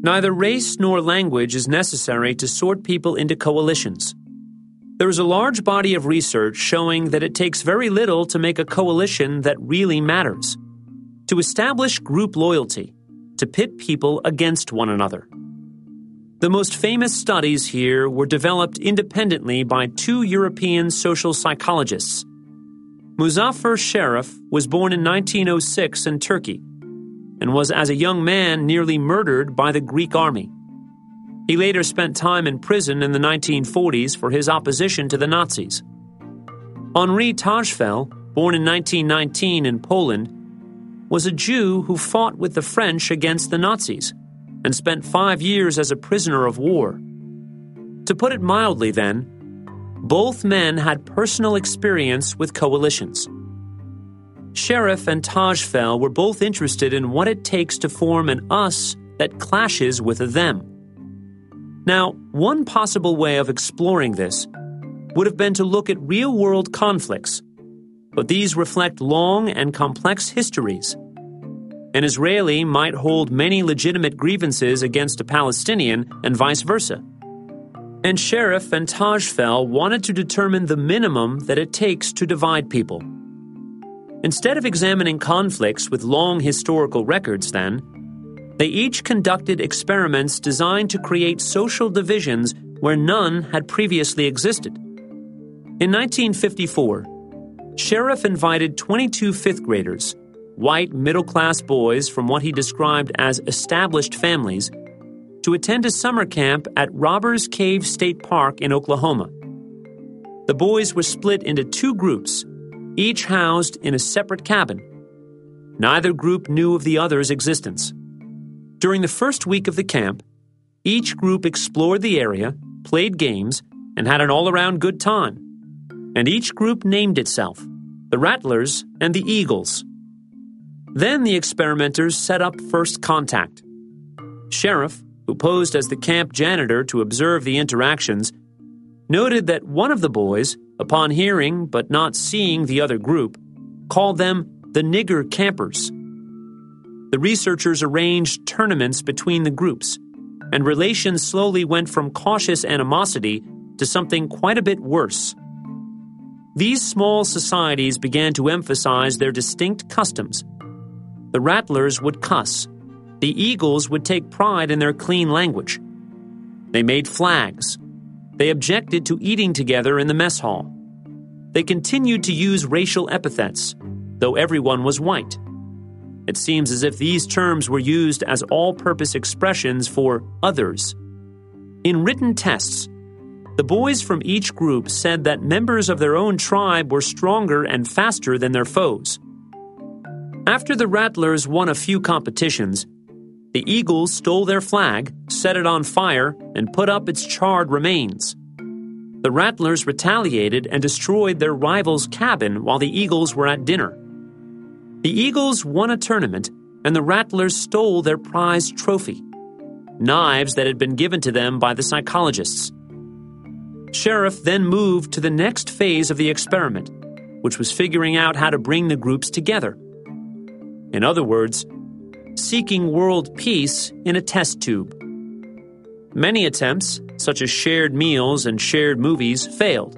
Neither race nor language is necessary to sort people into coalitions. There is a large body of research showing that it takes very little to make a coalition that really matters. To establish group loyalty, to pit people against one another. The most famous studies here were developed independently by two European social psychologists. Muzafer Sherif was born in 1906 in Turkey and was as a young man nearly murdered by the Greek army. He later spent time in prison in the 1940s for his opposition to the Nazis. Henri Tajfel, born in 1919 in Poland, was a Jew who fought with the French against the Nazis and spent five years as a prisoner of war. To put it mildly, then, both men had personal experience with coalitions. Sherif and Tajfel were both interested in what it takes to form an us that clashes with a them. Now, one possible way of exploring this would have been to look at real world conflicts, but these reflect long and complex histories. An Israeli might hold many legitimate grievances against a Palestinian and vice versa. And Sherif and Tajfel wanted to determine the minimum that it takes to divide people. Instead of examining conflicts with long historical records, then, they each conducted experiments designed to create social divisions where none had previously existed. In 1954, Sherif invited 22 fifth graders, white middle class boys from what he described as established families, to attend a summer camp at Robbers Cave State Park in Oklahoma. The boys were split into two groups, each housed in a separate cabin. Neither group knew of the other's existence. During the first week of the camp, each group explored the area, played games, and had an all around good time. And each group named itself the Rattlers and the Eagles. Then the experimenters set up first contact. Sherif, who posed as the camp janitor to observe the interactions, noted that one of the boys, upon hearing but not seeing the other group, called them the nigger campers. The researchers arranged tournaments between the groups, and relations slowly went from cautious animosity to something quite a bit worse. These small societies began to emphasize their distinct customs. The rattlers would cuss, the eagles would take pride in their clean language. They made flags. They objected to eating together in the mess hall. They continued to use racial epithets, though everyone was white. It seems as if these terms were used as all purpose expressions for others. In written tests, the boys from each group said that members of their own tribe were stronger and faster than their foes. After the Rattlers won a few competitions, the Eagles stole their flag, set it on fire, and put up its charred remains. The Rattlers retaliated and destroyed their rival's cabin while the Eagles were at dinner. The Eagles won a tournament, and the Rattlers stole their prized trophy knives that had been given to them by the psychologists. Sherif then moved to the next phase of the experiment, which was figuring out how to bring the groups together. In other words, seeking world peace in a test tube. Many attempts, such as shared meals and shared movies, failed.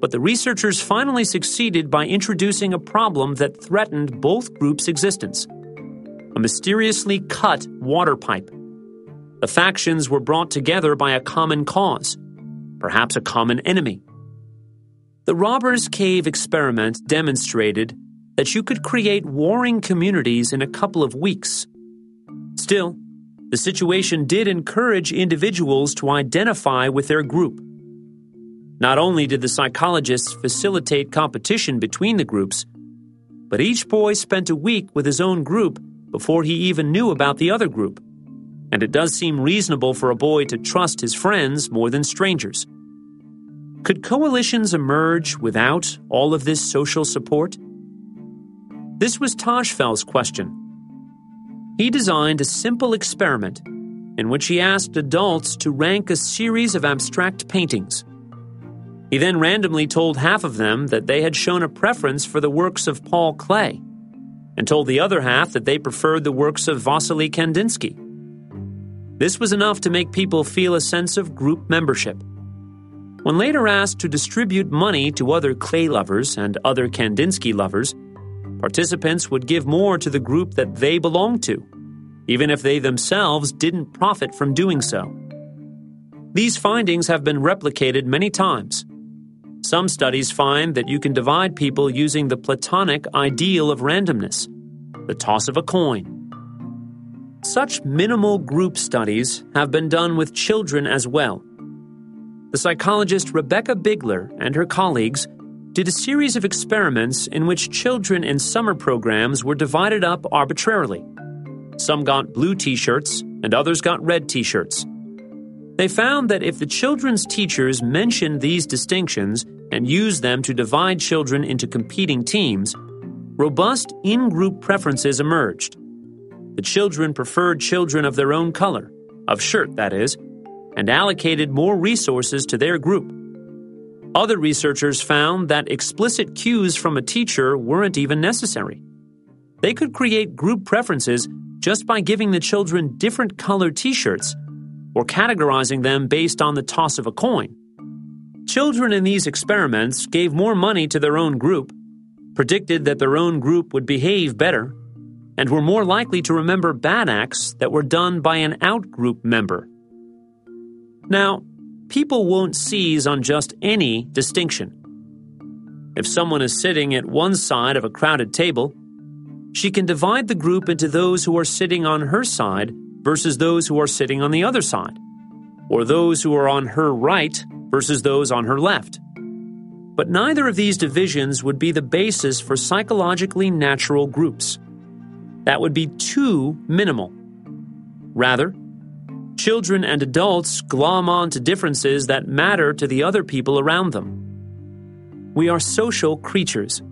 But the researchers finally succeeded by introducing a problem that threatened both groups' existence a mysteriously cut water pipe. The factions were brought together by a common cause, perhaps a common enemy. The Robbers Cave experiment demonstrated that you could create warring communities in a couple of weeks. Still, the situation did encourage individuals to identify with their group. Not only did the psychologists facilitate competition between the groups, but each boy spent a week with his own group before he even knew about the other group. And it does seem reasonable for a boy to trust his friends more than strangers. Could coalitions emerge without all of this social support? This was Tajfel's question. He designed a simple experiment in which he asked adults to rank a series of abstract paintings. He then randomly told half of them that they had shown a preference for the works of Paul Klee, and told the other half that they preferred the works of Vasily Kandinsky. This was enough to make people feel a sense of group membership. When later asked to distribute money to other Klee lovers and other Kandinsky lovers, participants would give more to the group that they belonged to, even if they themselves didn't profit from doing so. These findings have been replicated many times. Some studies find that you can divide people using the Platonic ideal of randomness, the toss of a coin. Such minimal group studies have been done with children as well. The psychologist Rebecca Bigler and her colleagues did a series of experiments in which children in summer programs were divided up arbitrarily. Some got blue t shirts and others got red t shirts. They found that if the children's teachers mentioned these distinctions and used them to divide children into competing teams, robust in group preferences emerged. The children preferred children of their own color, of shirt, that is, and allocated more resources to their group. Other researchers found that explicit cues from a teacher weren't even necessary. They could create group preferences just by giving the children different colored t shirts or categorizing them based on the toss of a coin. Children in these experiments gave more money to their own group, predicted that their own group would behave better, and were more likely to remember bad acts that were done by an outgroup member. Now, people won't seize on just any distinction. If someone is sitting at one side of a crowded table, she can divide the group into those who are sitting on her side versus those who are sitting on the other side, or those who are on her right versus those on her left. But neither of these divisions would be the basis for psychologically natural groups that would be too minimal. Rather, children and adults glom on to differences that matter to the other people around them. We are social creatures,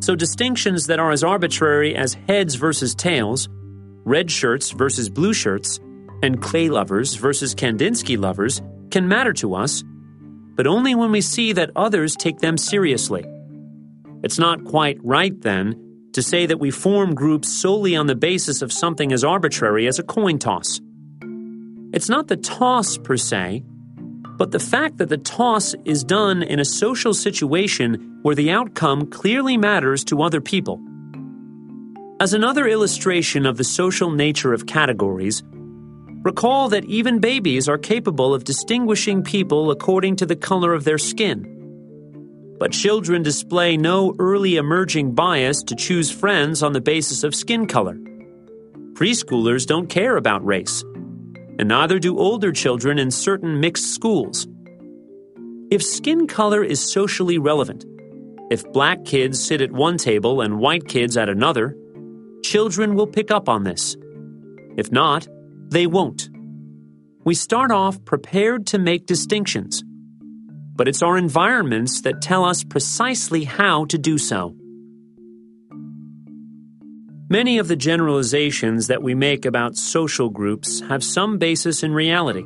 so distinctions that are as arbitrary as heads versus tails, red shirts versus blue shirts, and Klee lovers versus Kandinsky lovers can matter to us, but only when we see that others take them seriously. It's not quite right, then, to say that we form groups solely on the basis of something as arbitrary as a coin toss. It's not the toss per se, but the fact that the toss is done in a social situation where the outcome clearly matters to other people. As another illustration of the social nature of categories, recall that even babies are capable of distinguishing people according to the color of their skin but children display no early emerging bias to choose friends on the basis of skin color. Preschoolers don't care about race, and neither do older children in certain mixed schools. If skin color is socially relevant, if black kids sit at one table and white kids at another, children will pick up on this. If not, they won't. We start off prepared to make distinctions but it's our environments that tell us precisely how to do so. Many of the generalizations that we make about social groups have some basis in reality.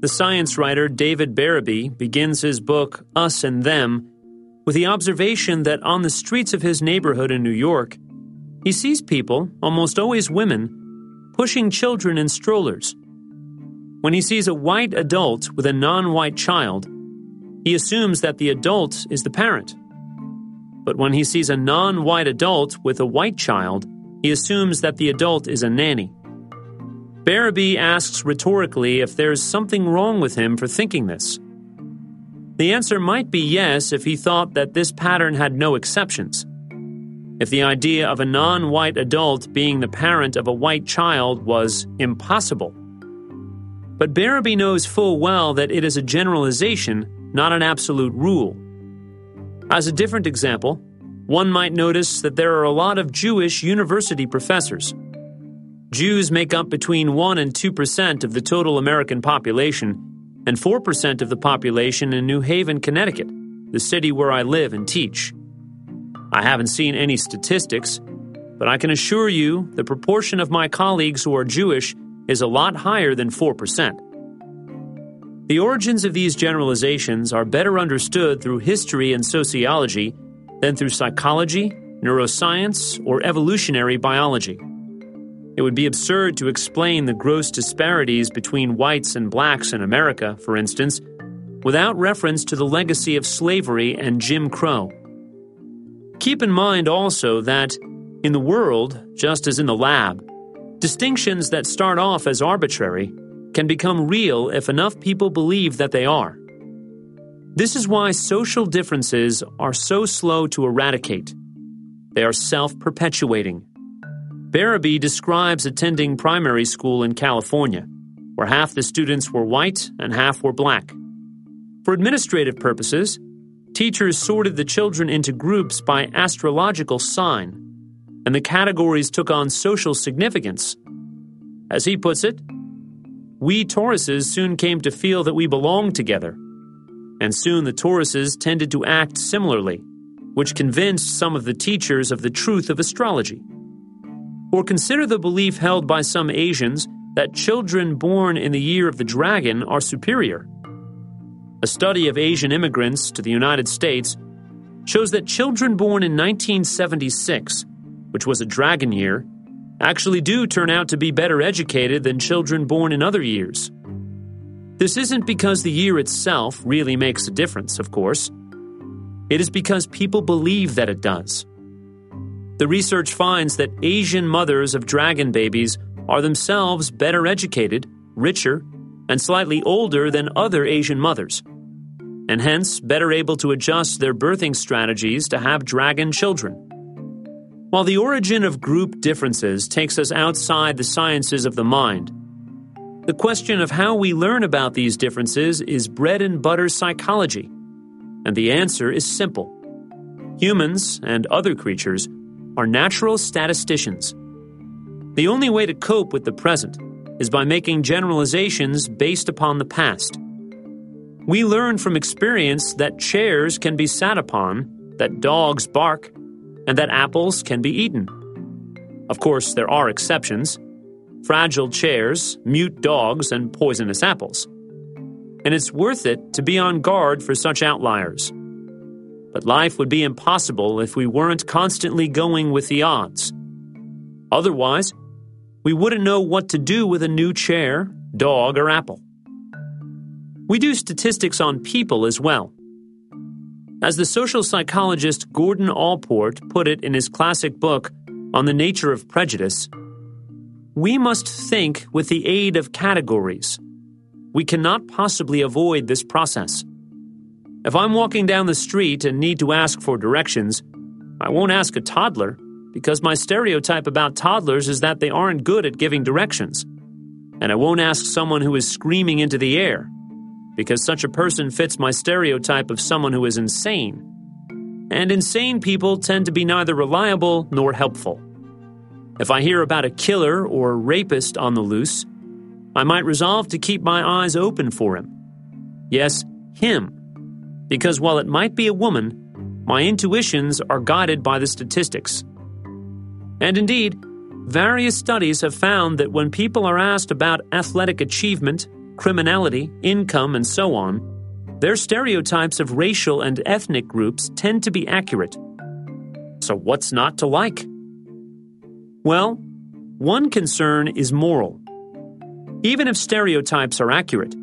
The science writer David Berreby begins his book, Us and Them, with the observation that on the streets of his neighborhood in New York, he sees people, almost always women, pushing children in strollers. When he sees a white adult with a non white child, he assumes that the adult is the parent. But when he sees a non white adult with a white child, he assumes that the adult is a nanny. Berreby asks rhetorically if there's something wrong with him for thinking this. The answer might be yes if he thought that this pattern had no exceptions. If the idea of a non white adult being the parent of a white child was impossible. But Berreby knows full well that it is a generalization not an absolute rule. As a different example, one might notice that there are a lot of Jewish university professors. Jews make up between 1 and 2% of the total American population, and 4% of the population in New Haven, Connecticut, the city where I live and teach. I haven't seen any statistics, but I can assure you the proportion of my colleagues who are Jewish is a lot higher than 4%. The origins of these generalizations are better understood through history and sociology than through psychology, neuroscience, or evolutionary biology. It would be absurd to explain the gross disparities between whites and blacks in America, for instance, without reference to the legacy of slavery and Jim Crow. Keep in mind also that, in the world, just as in the lab, distinctions that start off as arbitrary can become real if enough people believe that they are. This is why social differences are so slow to eradicate. They are self perpetuating. Berreby describes attending primary school in California, where half the students were white and half were black. For administrative purposes, teachers sorted the children into groups by astrological sign, and the categories took on social significance. As he puts it, we Tauruses soon came to feel that we belonged together, and soon the Tauruses tended to act similarly, which convinced some of the teachers of the truth of astrology. Or consider the belief held by some Asians that children born in the year of the dragon are superior. A study of Asian immigrants to the United States shows that children born in 1976, which was a dragon year, actually do turn out to be better educated than children born in other years. This isn't because the year itself really makes a difference, of course. It is because people believe that it does. The research finds that Asian mothers of dragon babies are themselves better educated, richer, and slightly older than other Asian mothers, and hence better able to adjust their birthing strategies to have dragon children. While the origin of group differences takes us outside the sciences of the mind, the question of how we learn about these differences is bread and butter psychology, and the answer is simple. Humans and other creatures are natural statisticians. The only way to cope with the present is by making generalizations based upon the past. We learn from experience that chairs can be sat upon, that dogs bark, and that apples can be eaten. Of course, there are exceptions fragile chairs, mute dogs, and poisonous apples. And it's worth it to be on guard for such outliers. But life would be impossible if we weren't constantly going with the odds. Otherwise, we wouldn't know what to do with a new chair, dog, or apple. We do statistics on people as well. As the social psychologist Gordon Allport put it in his classic book on the nature of prejudice, we must think with the aid of categories. We cannot possibly avoid this process. If I'm walking down the street and need to ask for directions, I won't ask a toddler because my stereotype about toddlers is that they aren't good at giving directions. And I won't ask someone who is screaming into the air because such a person fits my stereotype of someone who is insane. And insane people tend to be neither reliable nor helpful. If I hear about a killer or rapist on the loose, I might resolve to keep my eyes open for him. Yes, him. Because while it might be a woman, my intuitions are guided by the statistics. And indeed, various studies have found that when people are asked about athletic achievement, criminality, income, and so on, their stereotypes of racial and ethnic groups tend to be accurate. So, what's not to like? Well, one concern is moral. Even if stereotypes are accurate,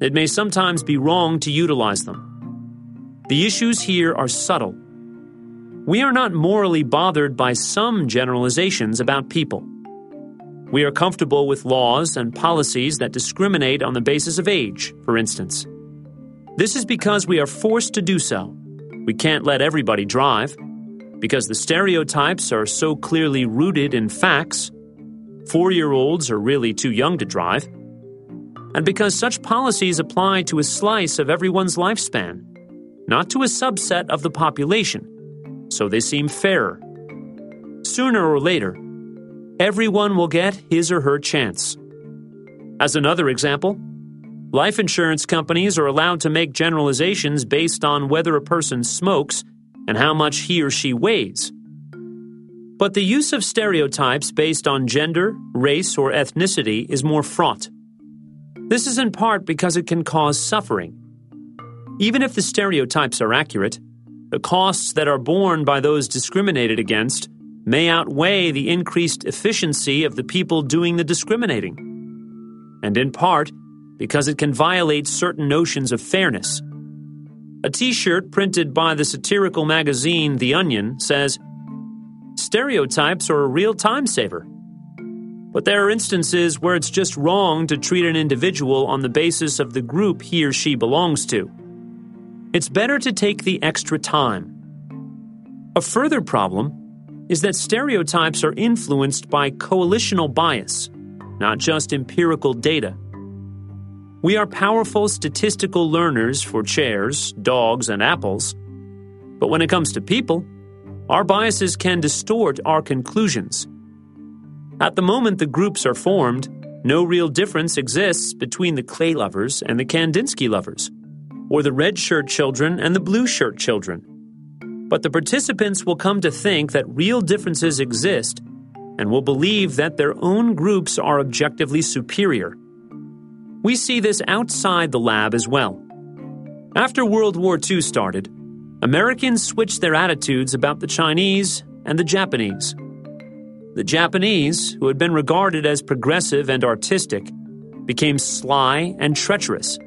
it may sometimes be wrong to utilize them. The issues here are subtle we are not morally bothered by some generalizations about people. We are comfortable with laws and policies that discriminate on the basis of age, for instance. This is because we are forced to do so. We can't let everybody drive. Because the stereotypes are so clearly rooted in facts, four year olds are really too young to drive. And because such policies apply to a slice of everyone's lifespan, not to a subset of the population so they seem fairer. Sooner or later, everyone will get his or her chance. As another example, life insurance companies are allowed to make generalizations based on whether a person smokes and how much he or she weighs. But the use of stereotypes based on gender, race, or ethnicity is more fraught. This is in part because it can cause suffering. Even if the stereotypes are accurate, the costs that are borne by those discriminated against may outweigh the increased efficiency of the people doing the discriminating. And in part, because it can violate certain notions of fairness. A t shirt printed by the satirical magazine The Onion says, Stereotypes are a real time saver. But there are instances where it's just wrong to treat an individual on the basis of the group he or she belongs to. It's better to take the extra time. A further problem is that stereotypes are influenced by coalitional bias, not just empirical data. We are powerful statistical learners for chairs, dogs, and apples. But when it comes to people, our biases can distort our conclusions. At the moment the groups are formed, no real difference exists between the Klee lovers and the Kandinsky lovers, or the red shirt children and the blue shirt children. But the participants will come to think that real differences exist and will believe that their own groups are objectively superior. We see this outside the lab as well. After World War II started, Americans switched their attitudes about the Chinese and the Japanese. The Japanese, who had been regarded as progressive and artistic, became sly and treacherous.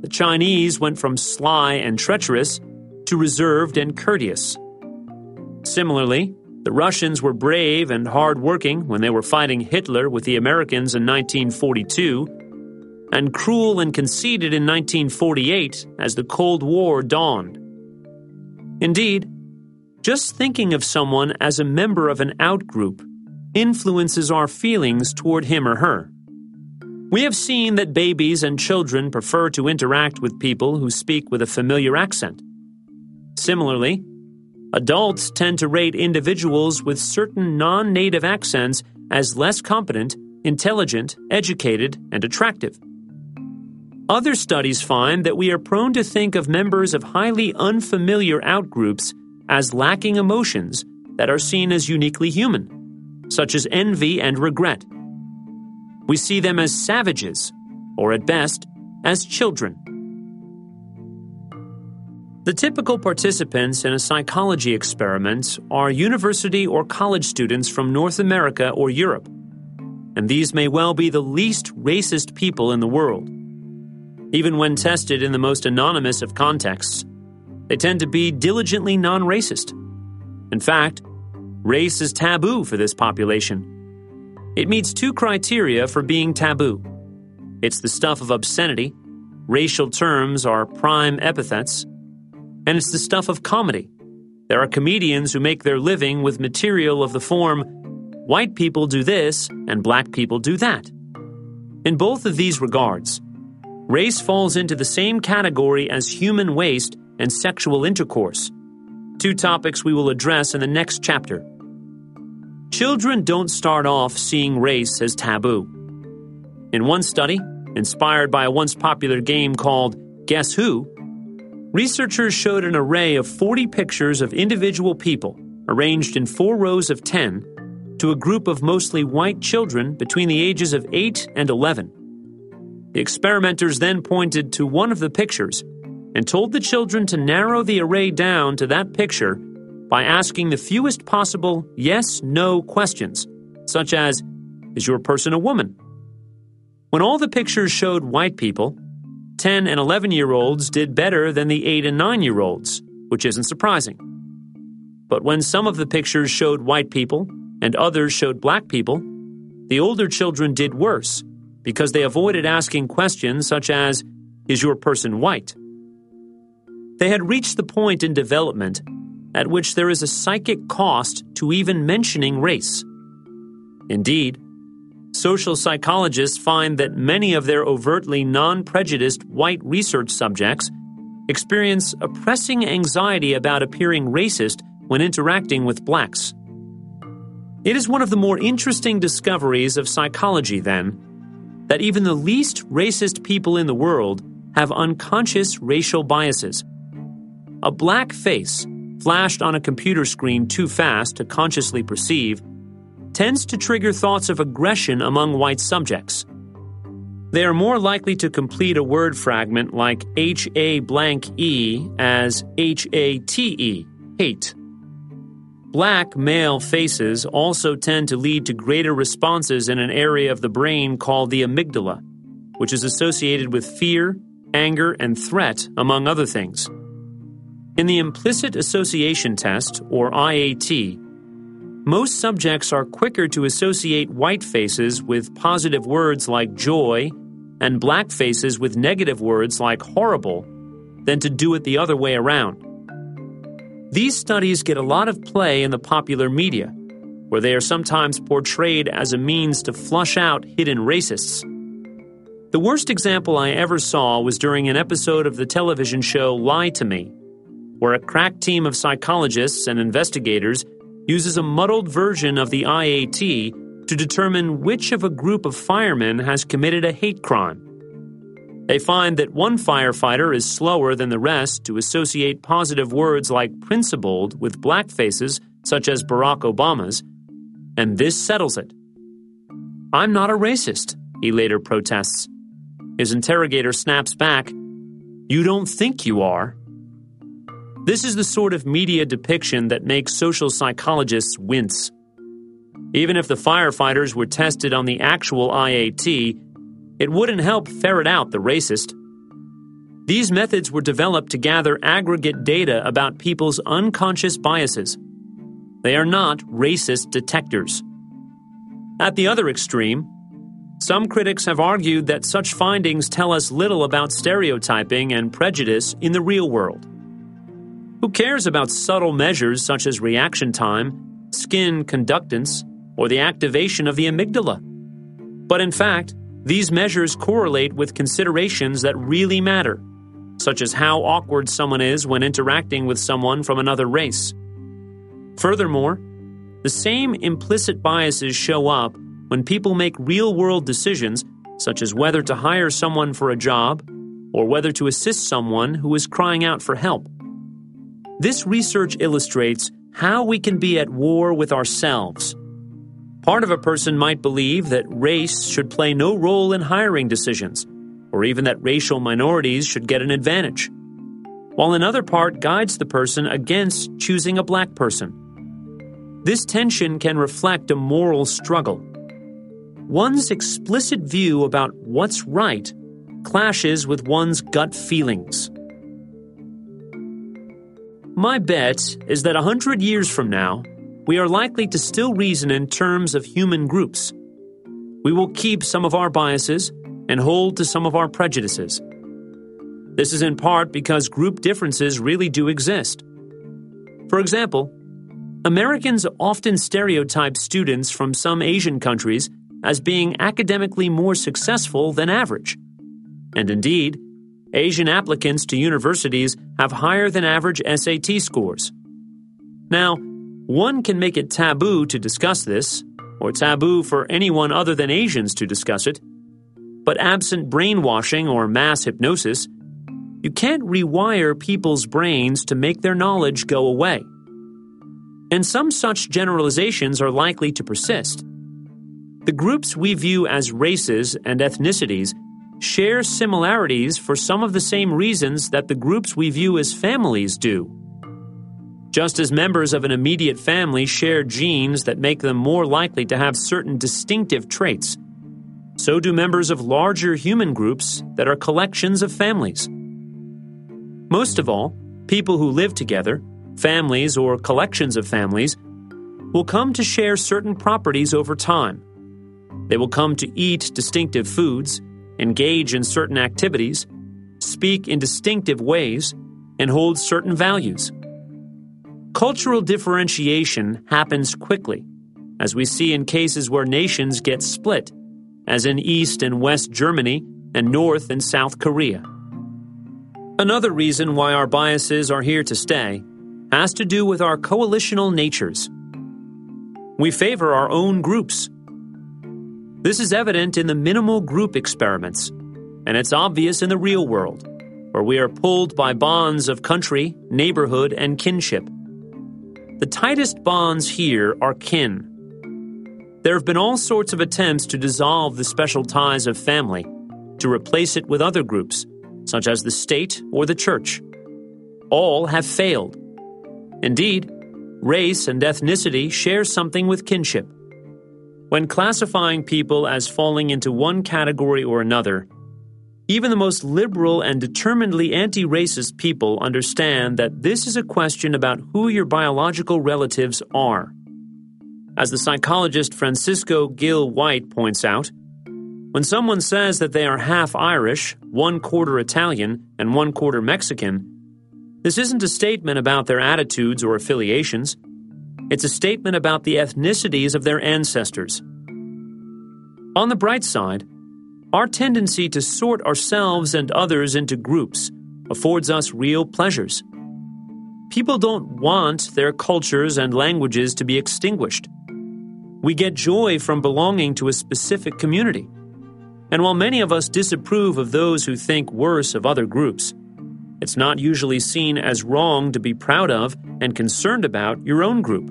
The Chinese went from sly and treacherous to reserved and courteous. Similarly, the Russians were brave and hard-working when they were fighting Hitler with the Americans in 1942 and cruel and conceited in 1948 as the Cold War dawned. Indeed, just thinking of someone as a member of an outgroup influences our feelings toward him or her. We have seen that babies and children prefer to interact with people who speak with a familiar accent. Similarly, adults tend to rate individuals with certain non native accents as less competent, intelligent, educated, and attractive. Other studies find that we are prone to think of members of highly unfamiliar outgroups as lacking emotions that are seen as uniquely human, such as envy and regret. We see them as savages, or at best, as children. The typical participants in a psychology experiment are university or college students from North America or Europe, and these may well be the least racist people in the world. Even when tested in the most anonymous of contexts, they tend to be diligently non racist. In fact, race is taboo for this population. It meets two criteria for being taboo it's the stuff of obscenity, racial terms are prime epithets, and it's the stuff of comedy. There are comedians who make their living with material of the form white people do this and black people do that. In both of these regards, Race falls into the same category as human waste and sexual intercourse, two topics we will address in the next chapter. Children don't start off seeing race as taboo. In one study, inspired by a once popular game called Guess Who, researchers showed an array of 40 pictures of individual people arranged in four rows of 10 to a group of mostly white children between the ages of 8 and 11. The experimenters then pointed to one of the pictures and told the children to narrow the array down to that picture by asking the fewest possible yes no questions, such as Is your person a woman? When all the pictures showed white people, 10 and 11 year olds did better than the 8 and 9 year olds, which isn't surprising. But when some of the pictures showed white people and others showed black people, the older children did worse because they avoided asking questions such as, Is your person white? They had reached the point in development at which there is a psychic cost to even mentioning race. Indeed, social psychologists find that many of their overtly non prejudiced white research subjects experience a pressing anxiety about appearing racist when interacting with blacks. It is one of the more interesting discoveries of psychology, then, that even the least racist people in the world have unconscious racial biases. A black face, flashed on a computer screen too fast to consciously perceive, tends to trigger thoughts of aggression among white subjects. They are more likely to complete a word fragment like H A blank E as H A T E, hate. Black male faces also tend to lead to greater responses in an area of the brain called the amygdala, which is associated with fear, anger, and threat, among other things. In the implicit association test, or IAT, most subjects are quicker to associate white faces with positive words like joy and black faces with negative words like horrible than to do it the other way around. These studies get a lot of play in the popular media, where they are sometimes portrayed as a means to flush out hidden racists. The worst example I ever saw was during an episode of the television show Lie to Me, where a crack team of psychologists and investigators uses a muddled version of the IAT to determine which of a group of firemen has committed a hate crime. They find that one firefighter is slower than the rest to associate positive words like principled with black faces, such as Barack Obama's, and this settles it. I'm not a racist, he later protests. His interrogator snaps back, You don't think you are. This is the sort of media depiction that makes social psychologists wince. Even if the firefighters were tested on the actual IAT, it wouldn't help ferret out the racist. These methods were developed to gather aggregate data about people's unconscious biases. They are not racist detectors. At the other extreme, some critics have argued that such findings tell us little about stereotyping and prejudice in the real world. Who cares about subtle measures such as reaction time, skin conductance, or the activation of the amygdala? But in fact, these measures correlate with considerations that really matter, such as how awkward someone is when interacting with someone from another race. Furthermore, the same implicit biases show up when people make real world decisions, such as whether to hire someone for a job or whether to assist someone who is crying out for help. This research illustrates how we can be at war with ourselves Part of a person might believe that race should play no role in hiring decisions, or even that racial minorities should get an advantage, while another part guides the person against choosing a black person. This tension can reflect a moral struggle. One's explicit view about what's right clashes with one's gut feelings. My bet is that a hundred years from now, we are likely to still reason in terms of human groups. We will keep some of our biases and hold to some of our prejudices. This is in part because group differences really do exist. For example, Americans often stereotype students from some Asian countries as being academically more successful than average. And indeed, Asian applicants to universities have higher than average SAT scores. Now, one can make it taboo to discuss this, or taboo for anyone other than Asians to discuss it. But absent brainwashing or mass hypnosis, you can't rewire people's brains to make their knowledge go away. And some such generalizations are likely to persist. The groups we view as races and ethnicities share similarities for some of the same reasons that the groups we view as families do. Just as members of an immediate family share genes that make them more likely to have certain distinctive traits, so do members of larger human groups that are collections of families. Most of all, people who live together, families or collections of families, will come to share certain properties over time. They will come to eat distinctive foods, engage in certain activities, speak in distinctive ways, and hold certain values. Cultural differentiation happens quickly, as we see in cases where nations get split, as in East and West Germany and North and South Korea. Another reason why our biases are here to stay has to do with our coalitional natures. We favor our own groups. This is evident in the minimal group experiments, and it's obvious in the real world, where we are pulled by bonds of country, neighborhood, and kinship. The tightest bonds here are kin. There have been all sorts of attempts to dissolve the special ties of family, to replace it with other groups, such as the state or the church. All have failed. Indeed, race and ethnicity share something with kinship. When classifying people as falling into one category or another, even the most liberal and determinedly anti racist people understand that this is a question about who your biological relatives are. As the psychologist Francisco Gil White points out, when someone says that they are half Irish, one quarter Italian, and one quarter Mexican, this isn't a statement about their attitudes or affiliations. It's a statement about the ethnicities of their ancestors. On the bright side, our tendency to sort ourselves and others into groups affords us real pleasures. People don't want their cultures and languages to be extinguished. We get joy from belonging to a specific community. And while many of us disapprove of those who think worse of other groups, it's not usually seen as wrong to be proud of and concerned about your own group.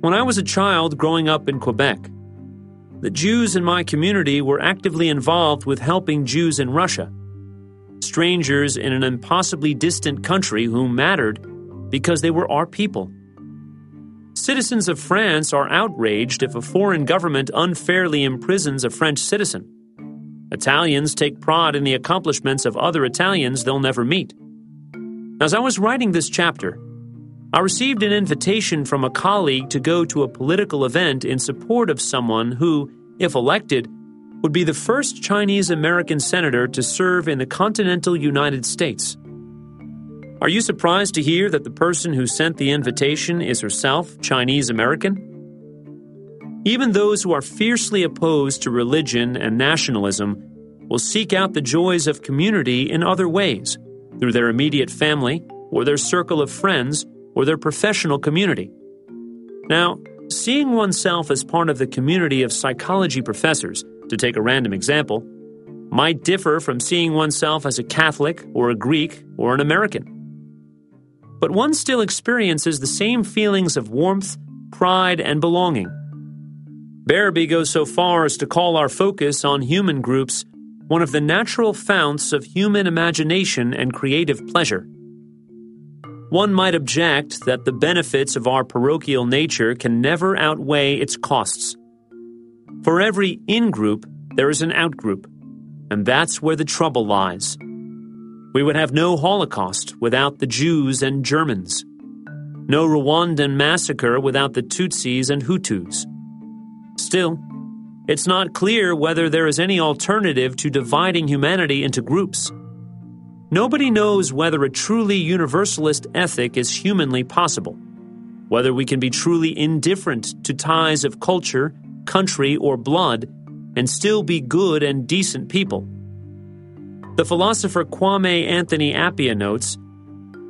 When I was a child growing up in Quebec, the Jews in my community were actively involved with helping Jews in Russia, strangers in an impossibly distant country who mattered because they were our people. Citizens of France are outraged if a foreign government unfairly imprisons a French citizen. Italians take pride in the accomplishments of other Italians they'll never meet. As I was writing this chapter, I received an invitation from a colleague to go to a political event in support of someone who, if elected, would be the first Chinese American senator to serve in the continental United States. Are you surprised to hear that the person who sent the invitation is herself Chinese American? Even those who are fiercely opposed to religion and nationalism will seek out the joys of community in other ways, through their immediate family, or their circle of friends, or their professional community. Now, seeing oneself as part of the community of psychology professors, to take a random example, might differ from seeing oneself as a Catholic or a Greek or an American. But one still experiences the same feelings of warmth, pride, and belonging. Berreby goes so far as to call our focus on human groups one of the natural founts of human imagination and creative pleasure. One might object that the benefits of our parochial nature can never outweigh its costs. For every in group, there is an out group, and that's where the trouble lies. We would have no Holocaust without the Jews and Germans, no Rwandan massacre without the Tutsis and Hutus. Still, it's not clear whether there is any alternative to dividing humanity into groups. Nobody knows whether a truly universalist ethic is humanly possible, whether we can be truly indifferent to ties of culture, country, or blood and still be good and decent people. The philosopher Kwame Anthony Appiah notes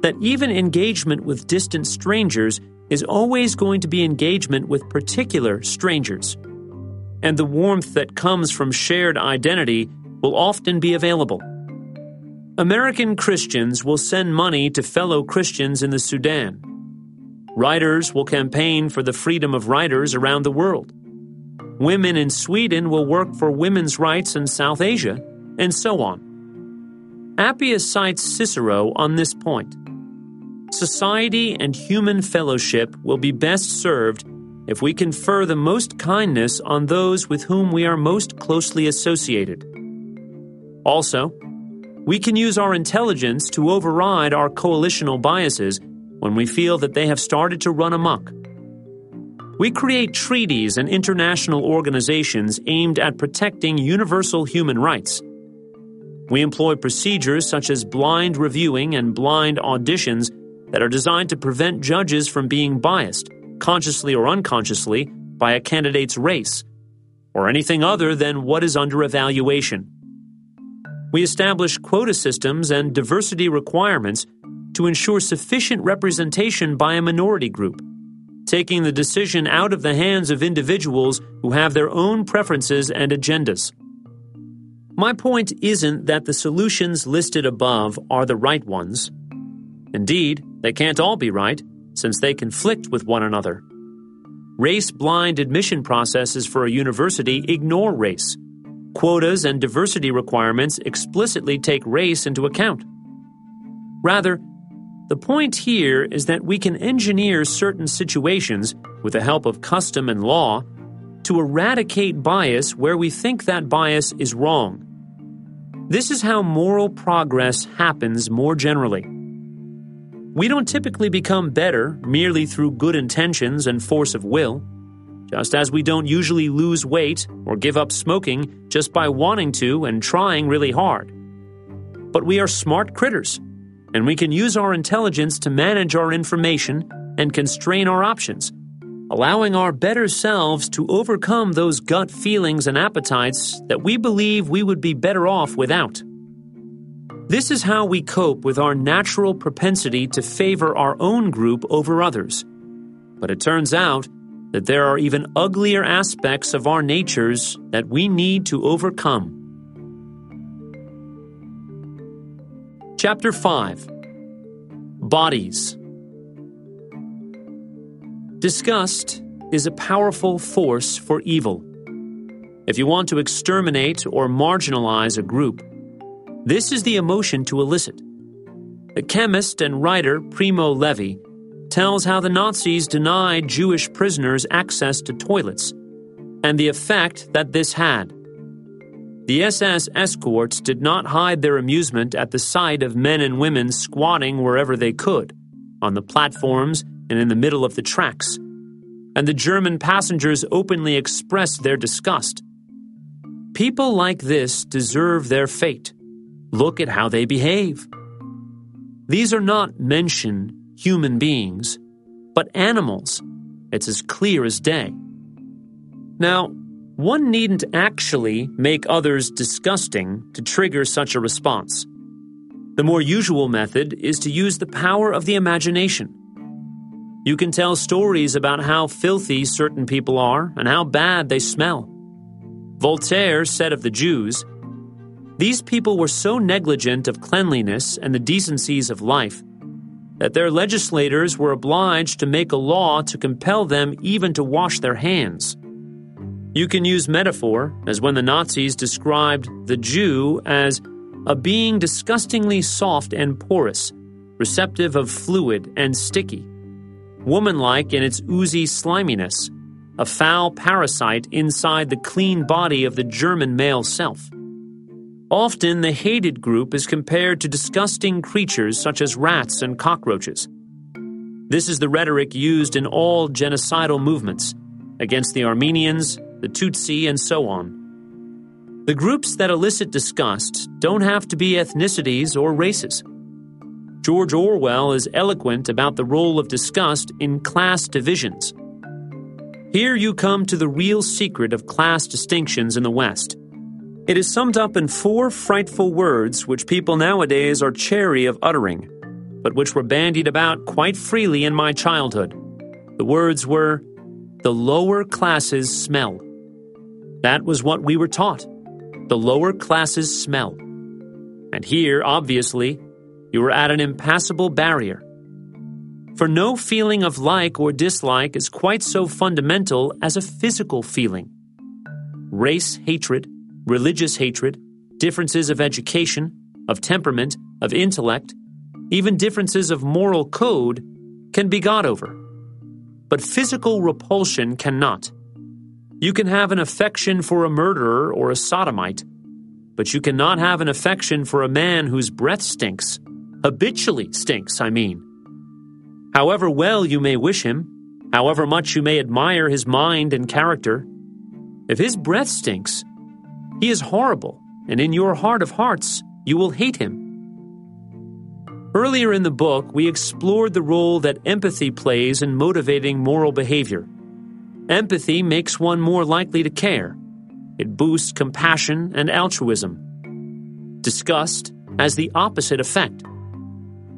that even engagement with distant strangers is always going to be engagement with particular strangers. And the warmth that comes from shared identity will often be available. American Christians will send money to fellow Christians in the Sudan. Writers will campaign for the freedom of writers around the world. Women in Sweden will work for women's rights in South Asia, and so on. Appiah cites Cicero on this point. Society and human fellowship will be best served if we confer the most kindness on those with whom we are most closely associated. Also, we can use our intelligence to override our coalitional biases when we feel that they have started to run amok. We create treaties and international organizations aimed at protecting universal human rights. We employ procedures such as blind reviewing and blind auditions that are designed to prevent judges from being biased, consciously or unconsciously, by a candidate's race, or anything other than what is under evaluation. We establish quota systems and diversity requirements to ensure sufficient representation by a minority group, taking the decision out of the hands of individuals who have their own preferences and agendas. My point isn't that the solutions listed above are the right ones. Indeed, they can't all be right, since they conflict with one another. Race blind admission processes for a university ignore race Quotas and diversity requirements explicitly take race into account. Rather, The point here is that we can engineer certain situations with the help of custom and law to eradicate bias where we think that bias is wrong. This is how moral progress happens more generally. We don't typically become better merely through good intentions and force of will, just as we don't usually lose weight or give up smoking just by wanting to and trying really hard. But we are smart critters, and we can use our intelligence to manage our information and constrain our options, allowing our better selves to overcome those gut feelings and appetites that we believe we would be better off without. This is how we cope with our natural propensity to favor our own group over others. But it turns out that there are even uglier aspects of our natures that we need to overcome. Chapter 5 Bodies Disgust is a powerful force for evil. If you want to exterminate or marginalize a group, this is the emotion to elicit. The chemist and writer Primo Levi tells how the Nazis denied Jewish prisoners access to toilets and the effect that this had. The SS escorts did not hide their amusement at the sight of men and women squatting wherever they could, on the platforms and in the middle of the tracks, and the German passengers openly expressed their disgust. People like this deserve their fate. Look at how they behave. These are not mentioned human beings, but animals. It's as clear as day. Now, one needn't actually make others disgusting to trigger such a response. The more usual method is to use the power of the imagination. You can tell stories about how filthy certain people are and how bad they smell. Voltaire said of the Jews, these people were so negligent of cleanliness and the decencies of life that their legislators were obliged to make a law to compel them even to wash their hands. You can use metaphor, as when the Nazis described the Jew as a being disgustingly soft and porous, receptive of fluid and sticky, womanlike in its oozy sliminess, a foul parasite inside the clean body of the German male self. Often, the hated group is compared to disgusting creatures such as rats and cockroaches. This is the rhetoric used in all genocidal movements against the Armenians, the Tutsi, and so on. The groups that elicit disgust don't have to be ethnicities or races. George Orwell is eloquent about the role of disgust in class divisions. Here you come to the real secret of class distinctions in the West. It is summed up in four frightful words which people nowadays are chary of uttering, but which were bandied about quite freely in my childhood. The words were, The lower classes smell. That was what we were taught. The lower classes smell. And here, obviously, you were at an impassable barrier. For no feeling of like or dislike is quite so fundamental as a physical feeling. Race hatred religious hatred, differences of education, of temperament, of intellect, even differences of moral code can be got over. But physical repulsion cannot. You can have an affection for a murderer or a sodomite, but you cannot have an affection for a man whose breath stinks. Habitually stinks, I mean. However well you may wish him, however much you may admire his mind and character, if his breath stinks, he is horrible, and in your heart of hearts, you will hate him. Earlier in the book, we explored the role that empathy plays in motivating moral behavior. Empathy makes one more likely to care. It boosts compassion and altruism. Disgust has the opposite effect.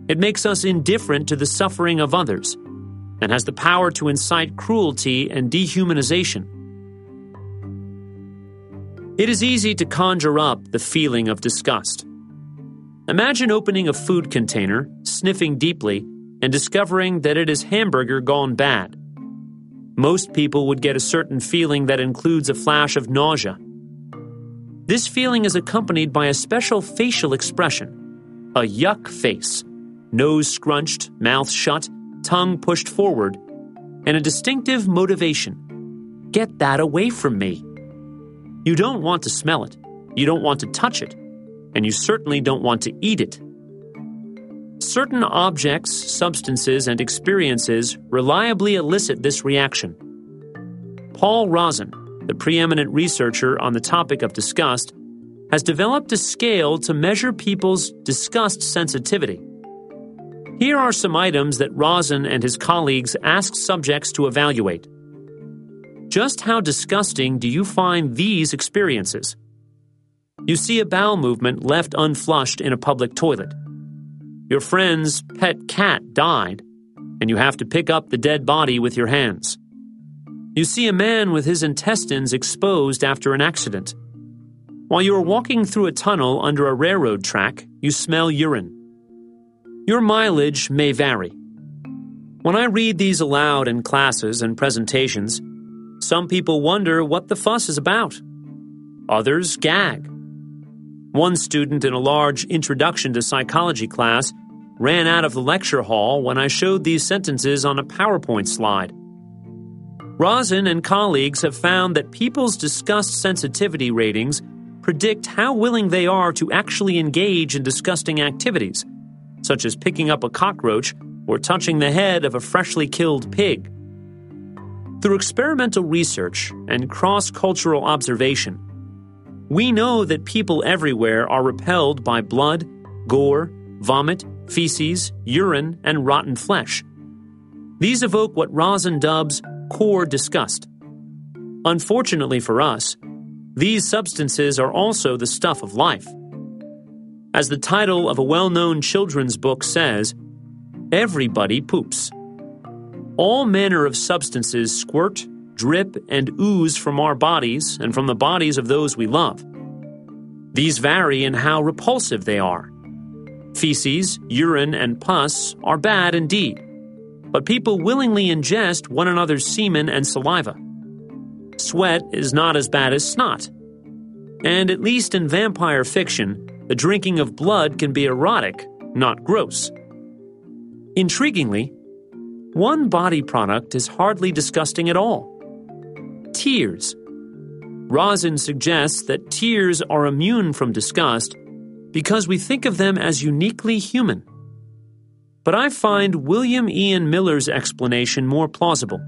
It makes us indifferent to the suffering of others and has the power to incite cruelty and dehumanization. It is easy to conjure up the feeling of disgust. Imagine opening a food container, sniffing deeply, and discovering that it is hamburger gone bad. Most people would get a certain feeling that includes a flash of nausea. This feeling is accompanied by a special facial expression, a yuck face, nose scrunched, mouth shut, tongue pushed forward, and a distinctive motivation get that away from me. You don't want to smell it, you don't want to touch it, and you certainly don't want to eat it. Certain objects, substances, and experiences reliably elicit this reaction. Paul Rozin, the preeminent researcher on the topic of disgust, has developed a scale to measure people's disgust sensitivity. Here are some items that Rozin and his colleagues asked subjects to evaluate. Just how disgusting do you find these experiences? You see a bowel movement left unflushed in a public toilet. Your friend's pet cat died, and you have to pick up the dead body with your hands. You see a man with his intestines exposed after an accident. While you are walking through a tunnel under a railroad track, you smell urine. Your mileage may vary. When I read these aloud in classes and presentations, some people wonder what the fuss is about. Others gag. One student in a large introduction to psychology class ran out of the lecture hall when I showed these sentences on a PowerPoint slide. Rozin and colleagues have found that people's disgust sensitivity ratings predict how willing they are to actually engage in disgusting activities such as picking up a cockroach or touching the head of a freshly killed pig. Through experimental research and cross cultural observation, we know that people everywhere are repelled by blood, gore, vomit, feces, urine, and rotten flesh. These evoke what Rozin dubs core disgust. Unfortunately for us, these substances are also the stuff of life. As the title of a well known children's book says, everybody poops. All manner of substances squirt, drip, and ooze from our bodies and from the bodies of those we love. These vary in how repulsive they are. Feces, urine, and pus are bad indeed, but people willingly ingest one another's semen and saliva. Sweat is not as bad as snot. And at least in vampire fiction, the drinking of blood can be erotic, not gross. Intriguingly, one body product is hardly disgusting at all tears. Rozin suggests that tears are immune from disgust because we think of them as uniquely human. But I find William Ian Miller's explanation more plausible.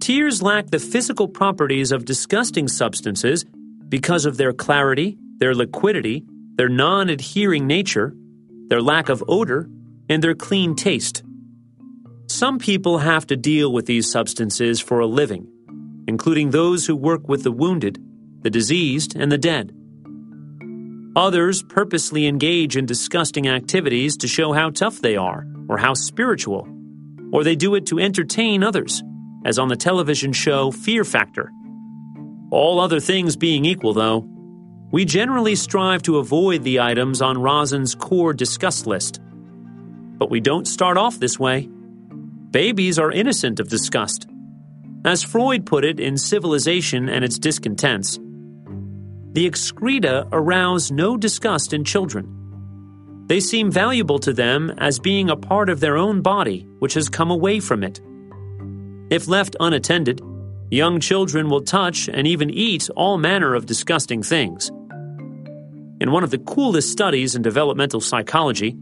Tears lack the physical properties of disgusting substances because of their clarity, their liquidity, their non adhering nature, their lack of odor, and their clean taste. Some people have to deal with these substances for a living, including those who work with the wounded, the diseased, and the dead. Others purposely engage in disgusting activities to show how tough they are or how spiritual, or they do it to entertain others, as on the television show Fear Factor. All other things being equal, though, we generally strive to avoid the items on Rozin's core disgust list. But we don't start off this way. Babies are innocent of disgust. As Freud put it in Civilization and Its Discontents, the excreta arouse no disgust in children. They seem valuable to them as being a part of their own body which has come away from it. If left unattended, young children will touch and even eat all manner of disgusting things. In one of the coolest studies in developmental psychology,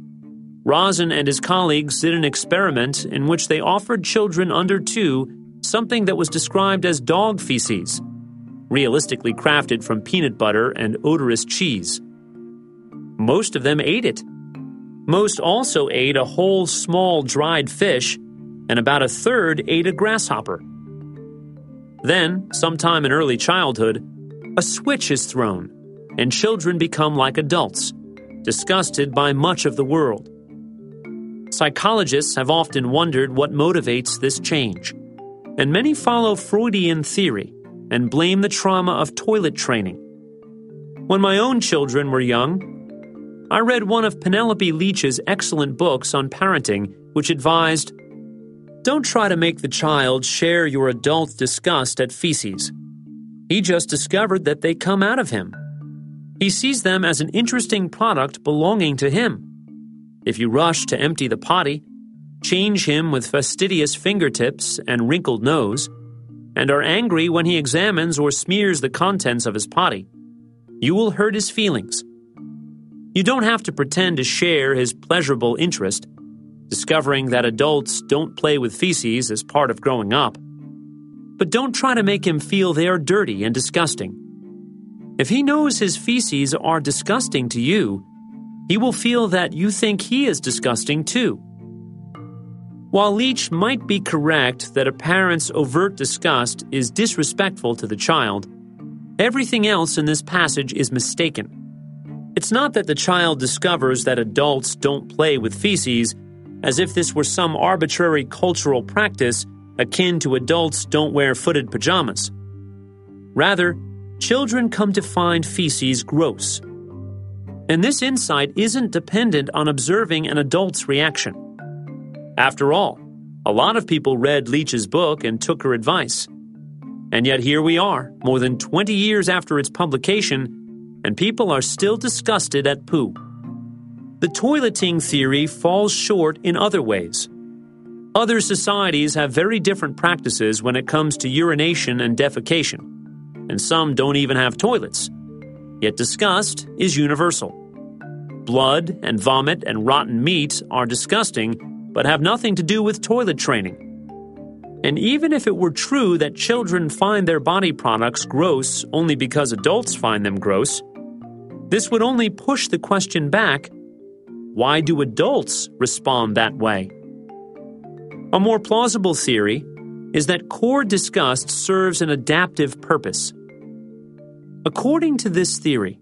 Rozin and his colleagues did an experiment in which they offered children under two something that was described as dog feces, realistically crafted from peanut butter and odorous cheese. Most of them ate it. Most also ate a whole small dried fish, and about a third ate a grasshopper. Then, sometime in early childhood, a switch is thrown and children become like adults, disgusted by much of the world. Psychologists have often wondered what motivates this change, and many follow Freudian theory and blame the trauma of toilet training. When my own children were young, I read one of Penelope Leach's excellent books on parenting, which advised Don't try to make the child share your adult disgust at feces. He just discovered that they come out of him. He sees them as an interesting product belonging to him. If you rush to empty the potty, change him with fastidious fingertips and wrinkled nose, and are angry when he examines or smears the contents of his potty, you will hurt his feelings. You don't have to pretend to share his pleasurable interest, discovering that adults don't play with feces as part of growing up. But don't try to make him feel they are dirty and disgusting. If he knows his feces are disgusting to you, he will feel that you think he is disgusting too. While Leach might be correct that a parent's overt disgust is disrespectful to the child, everything else in this passage is mistaken. It's not that the child discovers that adults don't play with feces, as if this were some arbitrary cultural practice akin to adults don't wear footed pajamas. Rather, children come to find feces gross. And this insight isn't dependent on observing an adult's reaction. After all, a lot of people read Leach's book and took her advice. And yet here we are, more than 20 years after its publication, and people are still disgusted at poo. The toileting theory falls short in other ways. Other societies have very different practices when it comes to urination and defecation, and some don't even have toilets. Yet disgust is universal. Blood and vomit and rotten meat are disgusting but have nothing to do with toilet training. And even if it were true that children find their body products gross only because adults find them gross, this would only push the question back why do adults respond that way? A more plausible theory is that core disgust serves an adaptive purpose. According to this theory,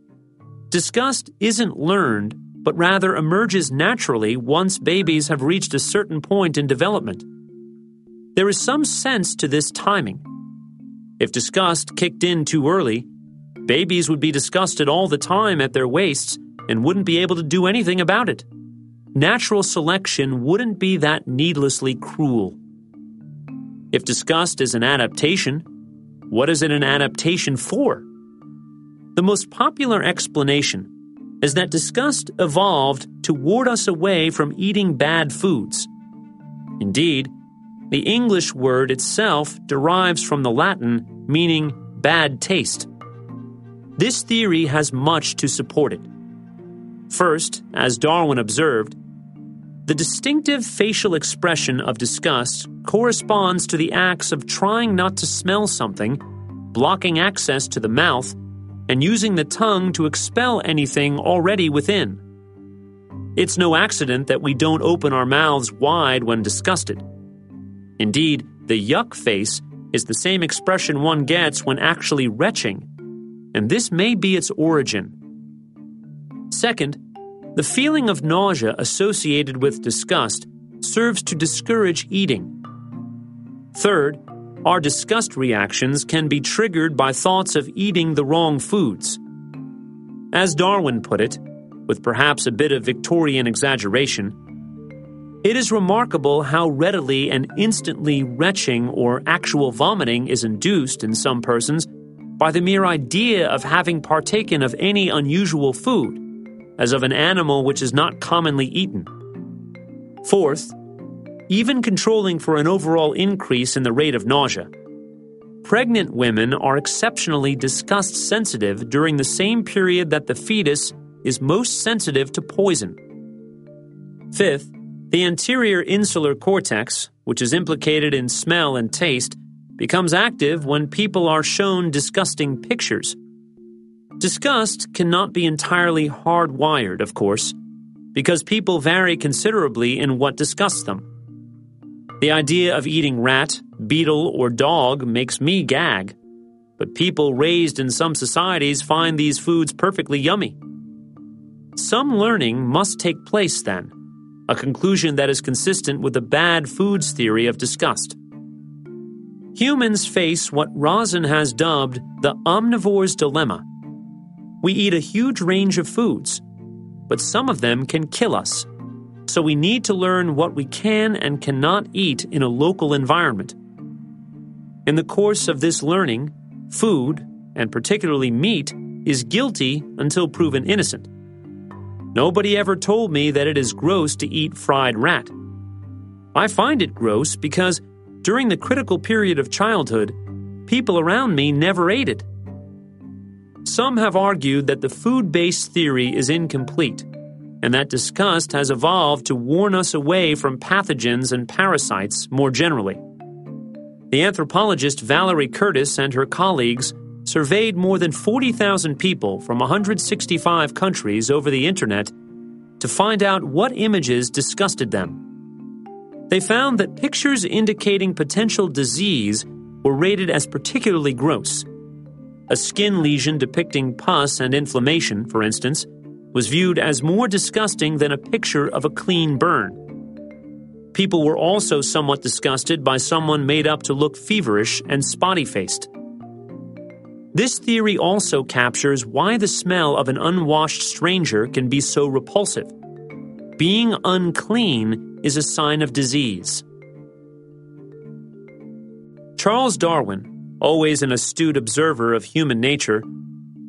disgust isn't learned but rather emerges naturally once babies have reached a certain point in development. There is some sense to this timing. If disgust kicked in too early, babies would be disgusted all the time at their wastes and wouldn't be able to do anything about it. Natural selection wouldn't be that needlessly cruel. If disgust is an adaptation, what is it an adaptation for? The most popular explanation is that disgust evolved to ward us away from eating bad foods. Indeed, the English word itself derives from the Latin meaning bad taste. This theory has much to support it. First, as Darwin observed, the distinctive facial expression of disgust corresponds to the acts of trying not to smell something, blocking access to the mouth, and using the tongue to expel anything already within. It's no accident that we don't open our mouths wide when disgusted. Indeed, the yuck face is the same expression one gets when actually retching, and this may be its origin. Second, the feeling of nausea associated with disgust serves to discourage eating. Third, our disgust reactions can be triggered by thoughts of eating the wrong foods. As Darwin put it, with perhaps a bit of Victorian exaggeration, it is remarkable how readily and instantly retching or actual vomiting is induced in some persons by the mere idea of having partaken of any unusual food, as of an animal which is not commonly eaten. Fourth, even controlling for an overall increase in the rate of nausea. Pregnant women are exceptionally disgust sensitive during the same period that the fetus is most sensitive to poison. Fifth, the anterior insular cortex, which is implicated in smell and taste, becomes active when people are shown disgusting pictures. Disgust cannot be entirely hardwired, of course, because people vary considerably in what disgusts them. The idea of eating rat, beetle, or dog makes me gag. But people raised in some societies find these foods perfectly yummy. Some learning must take place then, a conclusion that is consistent with the bad foods theory of disgust. Humans face what Rozin has dubbed the omnivore's dilemma. We eat a huge range of foods, but some of them can kill us so we need to learn what we can and cannot eat in a local environment. In the course of this learning, food, and particularly meat, is guilty until proven innocent. Nobody ever told me that it is gross to eat fried rat. I find it gross because during the critical period of childhood, people around me never ate it. Some have argued that the food based theory is incomplete and that disgust has evolved to warn us away from pathogens and parasites more generally. The anthropologist Valerie Curtis and her colleagues surveyed more than 40,000 people from 165 countries over the internet to find out what images disgusted them. They found that pictures indicating potential disease were rated as particularly gross. A skin lesion depicting pus and inflammation, for instance, was viewed as more disgusting than a picture of a clean burn. People were also somewhat disgusted by someone made up to look feverish and spotty faced. This theory also captures why the smell of an unwashed stranger can be so repulsive. Being unclean is a sign of disease. Charles Darwin, always an astute observer of human nature,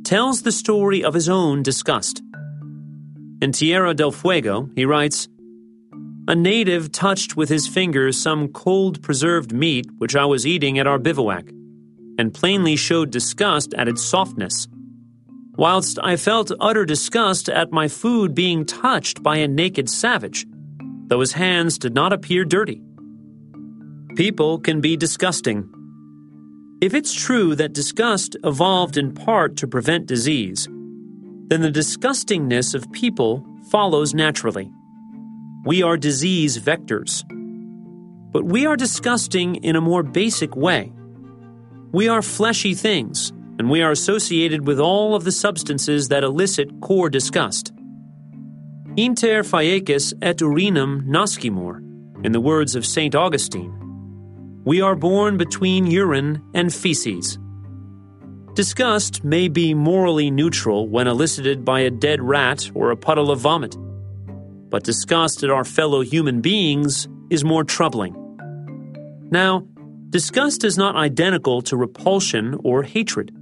tells the story of his own disgust. In Tierra del Fuego, he writes A native touched with his fingers some cold preserved meat which I was eating at our bivouac and plainly showed disgust at its softness. Whilst I felt utter disgust at my food being touched by a naked savage, though his hands did not appear dirty. People can be disgusting. If it's true that disgust evolved in part to prevent disease, then the disgustingness of people follows naturally. We are disease vectors. But we are disgusting in a more basic way. We are fleshy things, and we are associated with all of the substances that elicit core disgust. Inter faeces et urinum nascimur, in the words of St. Augustine. We are born between urine and feces. Disgust may be morally neutral when elicited by a dead rat or a puddle of vomit. But disgust at our fellow human beings is more troubling. Now, Disgust is not identical to repulsion or hatred.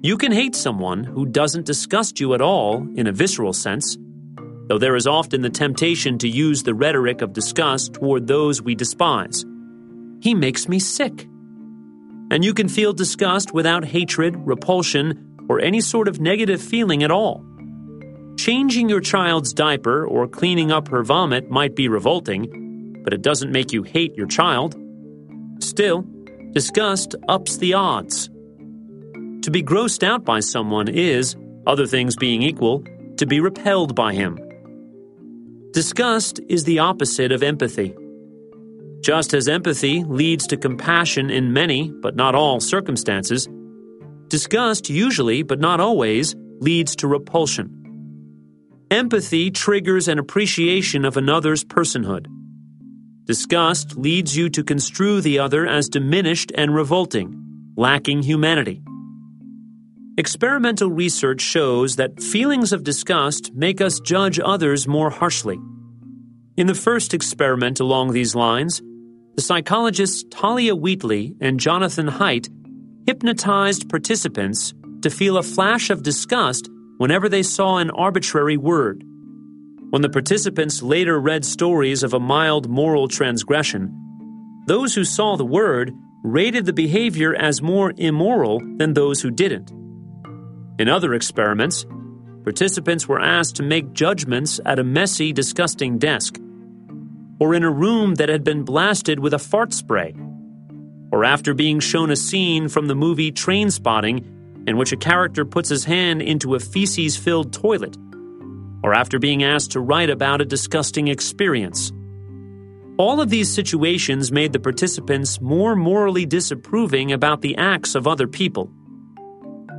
You can hate someone who doesn't disgust you at all in a visceral sense, though there is often the temptation to use the rhetoric of disgust toward those we despise. He makes me sick. And you can feel disgust without hatred, repulsion, or any sort of negative feeling at all. Changing your child's diaper or cleaning up her vomit might be revolting, but it doesn't make you hate your child. Still, disgust ups the odds. To be grossed out by someone is, other things being equal, to be repelled by him. Disgust is the opposite of empathy. Just as empathy leads to compassion in many, but not all, circumstances, disgust usually, but not always, leads to repulsion. Empathy triggers an appreciation of another's personhood. Disgust leads you to construe the other as diminished and revolting, lacking humanity. Experimental research shows that feelings of disgust make us judge others more harshly. In the first experiment along these lines, the psychologists Talia Wheatley and Jonathan Haidt hypnotized participants to feel a flash of disgust whenever they saw an arbitrary word. When the participants later read stories of a mild moral transgression, those who saw the word rated the behavior as more immoral than those who didn't. In other experiments, participants were asked to make judgments at a messy, disgusting desk, or in a room that had been blasted with a fart spray, or after being shown a scene from the movie Trainspotting in which a character puts his hand into a feces filled toilet or after being asked to write about a disgusting experience. All of these situations made the participants more morally disapproving about the acts of other people.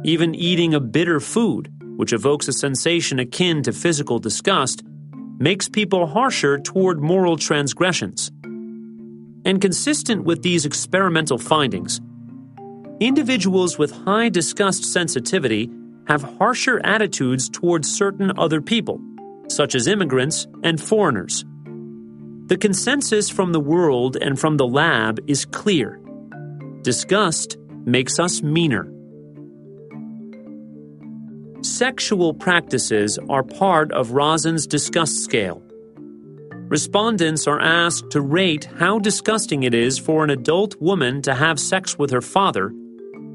Even eating a bitter food, which evokes a sensation akin to physical disgust, makes people harsher toward moral transgressions. And consistent with these experimental findings, individuals with high disgust sensitivity have harsher attitudes towards certain other people, such as immigrants and foreigners. The consensus from the world and from the lab is clear. Disgust makes us meaner. Sexual practices are part of Rozin's disgust scale. Respondents are asked to rate how disgusting it is for an adult woman to have sex with her father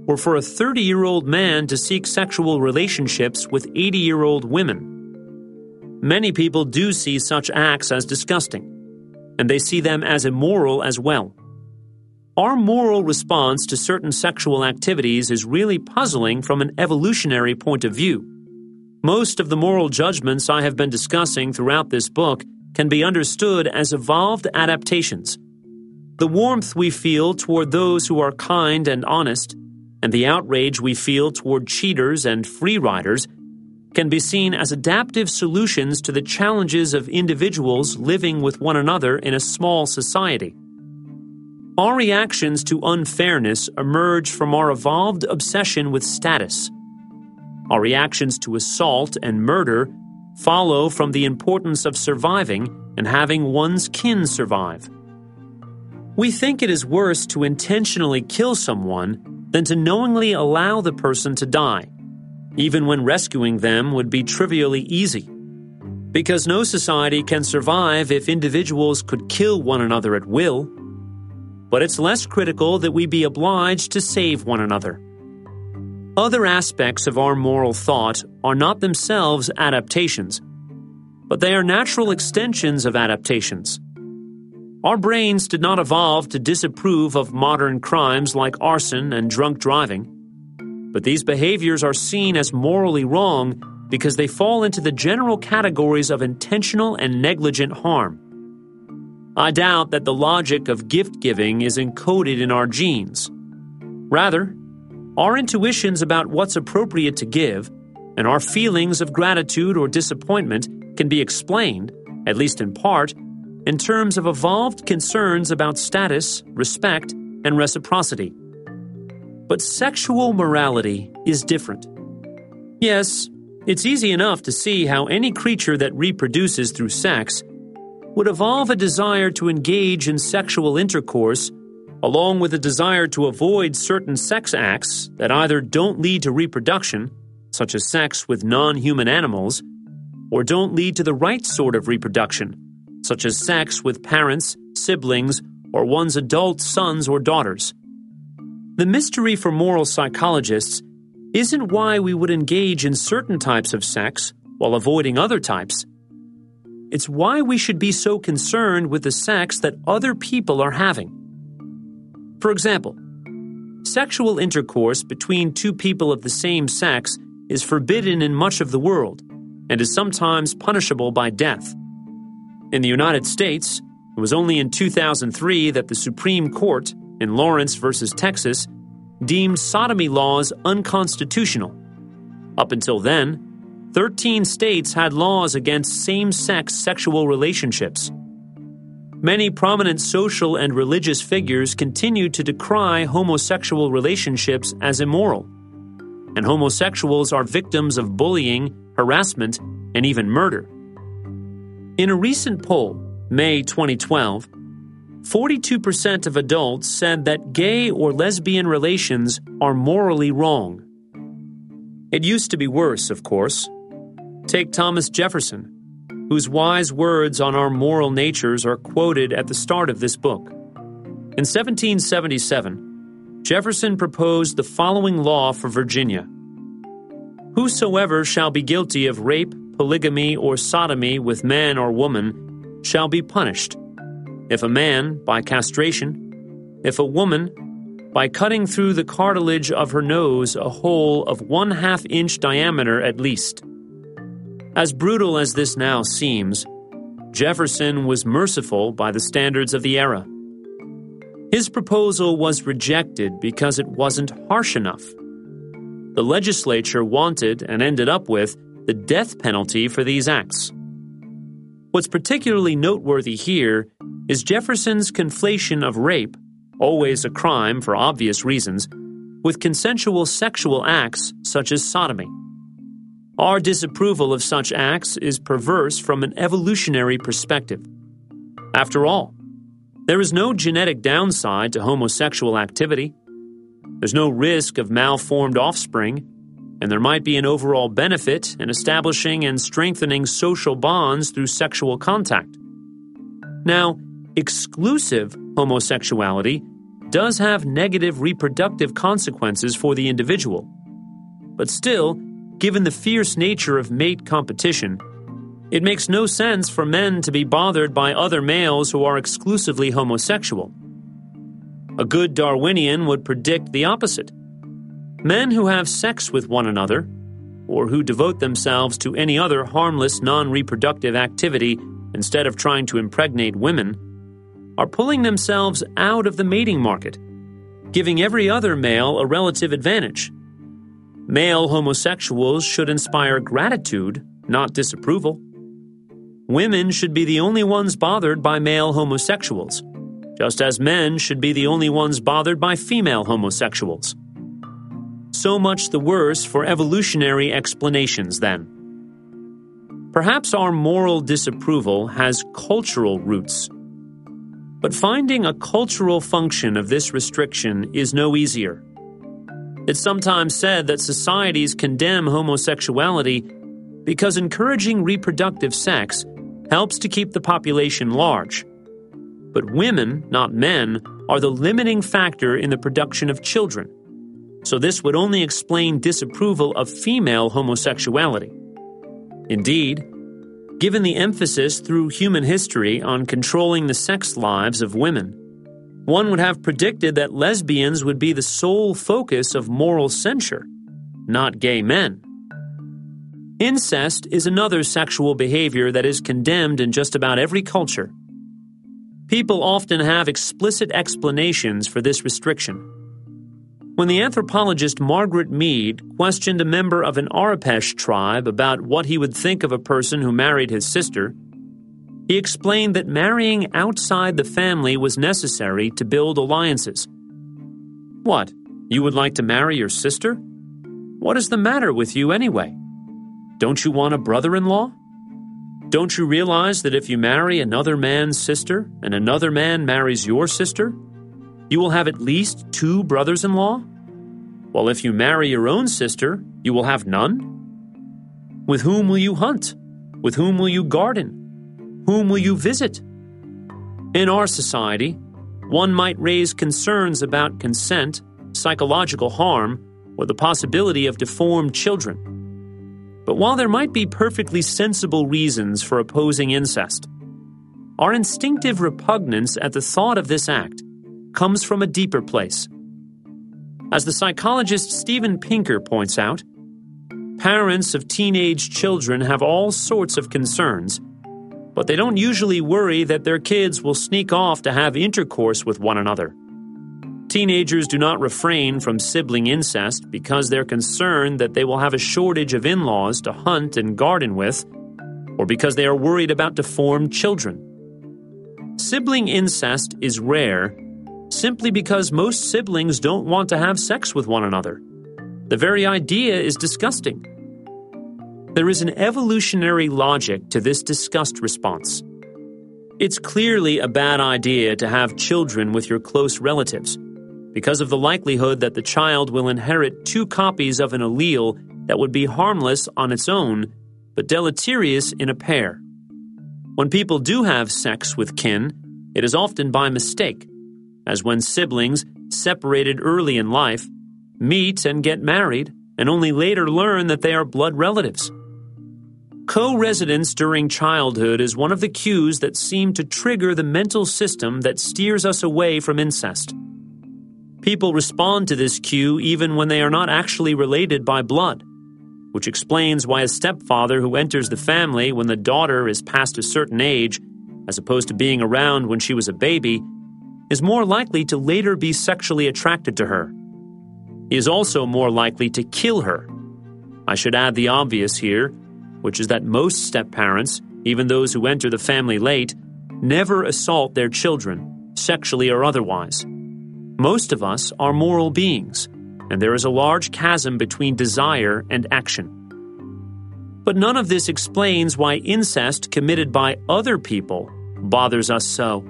or for a 30 year old man to seek sexual relationships with 80 year old women. Many people do see such acts as disgusting, and they see them as immoral as well. Our moral response to certain sexual activities is really puzzling from an evolutionary point of view. Most of the moral judgments I have been discussing throughout this book can be understood as evolved adaptations. The warmth we feel toward those who are kind and honest, and the outrage we feel toward cheaters and free riders can be seen as adaptive solutions to the challenges of individuals living with one another in a small society. Our reactions to unfairness emerge from our evolved obsession with status. Our reactions to assault and murder follow from the importance of surviving and having one's kin survive. We think it is worse to intentionally kill someone than to knowingly allow the person to die, even when rescuing them would be trivially easy. Because no society can survive if individuals could kill one another at will. But it's less critical that we be obliged to save one another. Other aspects of our moral thought are not themselves adaptations, but they are natural extensions of adaptations. Our brains did not evolve to disapprove of modern crimes like arson and drunk driving, but these behaviors are seen as morally wrong because they fall into the general categories of intentional and negligent harm. I doubt that the logic of gift giving is encoded in our genes. Rather, our intuitions about what's appropriate to give and our feelings of gratitude or disappointment can be explained, at least in part, in terms of evolved concerns about status, respect, and reciprocity. But sexual morality is different. Yes, it's easy enough to see how any creature that reproduces through sex would evolve a desire to engage in sexual intercourse along with a desire to avoid certain sex acts that either don't lead to reproduction, such as sex with non human animals, or don't lead to the right sort of reproduction, such as sex with parents, siblings, or one's adult sons or daughters. The mystery for moral psychologists isn't why we would engage in certain types of sex while avoiding other types. It's why we should be so concerned with the sex that other people are having. For example, sexual intercourse between two people of the same sex is forbidden in much of the world and is sometimes punishable by death. In the United States, it was only in 2003 that the Supreme Court, in Lawrence versus Texas, deemed sodomy laws unconstitutional. Up until then, 13 states had laws against same sex sexual relationships. Many prominent social and religious figures continued to decry homosexual relationships as immoral. And homosexuals are victims of bullying, harassment, and even murder. In a recent poll, May 2012, 42% of adults said that gay or lesbian relations are morally wrong. It used to be worse, of course. Take Thomas Jefferson, whose wise words on our moral natures are quoted at the start of this book. In 1777, Jefferson proposed the following law for Virginia Whosoever shall be guilty of rape, polygamy, or sodomy with man or woman shall be punished. If a man, by castration, if a woman, by cutting through the cartilage of her nose a hole of one half inch diameter at least. As brutal as this now seems, Jefferson was merciful by the standards of the era. His proposal was rejected because it wasn't harsh enough. The legislature wanted and ended up with the death penalty for these acts. What's particularly noteworthy here is Jefferson's conflation of rape, always a crime for obvious reasons, with consensual sexual acts such as sodomy. Our disapproval of such acts is perverse from an evolutionary perspective. After all, there is no genetic downside to homosexual activity. There's no risk of malformed offspring and there might be an overall benefit in establishing and strengthening social bonds through sexual contact. Now, exclusive homosexuality does have negative reproductive consequences for the individual. But still, given the fierce nature of mate competition, it makes no sense for men to be bothered by other males who are exclusively homosexual. A good Darwinian would predict the opposite. Men who have sex with one another, or who devote themselves to any other harmless non reproductive activity instead of trying to impregnate women, are pulling themselves out of the mating market, giving every other male a relative advantage. Male homosexuals should inspire gratitude, not disapproval. Women should be the only ones bothered by male homosexuals, just as men should be the only ones bothered by female homosexuals. So much the worse for evolutionary explanations, then. Perhaps our moral disapproval has cultural roots. But finding a cultural function of this restriction is no easier. It's sometimes said that societies condemn homosexuality because encouraging reproductive sex helps to keep the population large. But women, not men, are the limiting factor in the production of children so this would only explain disapproval of female homosexuality. Indeed, given the emphasis through human history on controlling the sex lives of women, one would have predicted that lesbians would be the sole focus of moral censure, not gay men. Incest is another sexual behavior that is condemned in just about every culture. People often have explicit explanations for this restriction. When the anthropologist Margaret Mead questioned a member of an Arapesh tribe about what he would think of a person who married his sister, he explained that marrying outside the family was necessary to build alliances. What? You would like to marry your sister? What is the matter with you anyway? Don't you want a brother in law? Don't you realize that if you marry another man's sister and another man marries your sister, you will have at least two brothers in law? While if you marry your own sister, you will have none? With whom will you hunt? With whom will you garden? Whom will you visit? In our society, one might raise concerns about consent, psychological harm, or the possibility of deformed children. But while there might be perfectly sensible reasons for opposing incest, our instinctive repugnance at the thought of this act comes from a deeper place. As the psychologist Steven Pinker points out, parents of teenage children have all sorts of concerns, but they don't usually worry that their kids will sneak off to have intercourse with one another. Teenagers do not refrain from sibling incest because they're concerned that they will have a shortage of in laws to hunt and garden with, or because they are worried about deformed children. Sibling incest is rare simply because most siblings don't want to have sex with one another. The very idea is disgusting. There is an evolutionary logic to this disgust response. It's clearly a bad idea to have children with your close relatives because of the likelihood that the child will inherit two copies of an allele that would be harmless on its own but deleterious in a pair. When people do have sex with kin, it is often by mistake as when siblings, separated early in life, meet and get married and only later learn that they are blood relatives. Co residence during childhood is one of the cues that seem to trigger the mental system that steers us away from incest. People respond to this cue even when they are not actually related by blood, which explains why a stepfather who enters the family when the daughter is past a certain age, as opposed to being around when she was a baby, is more likely to later be sexually attracted to her. He is also more likely to kill her. I should add the obvious here, which is that most step parents, even those who enter the family late, never assault their children, sexually or otherwise. Most of us are moral beings, and there is a large chasm between desire and action. But none of this explains why incest committed by other people bothers us so.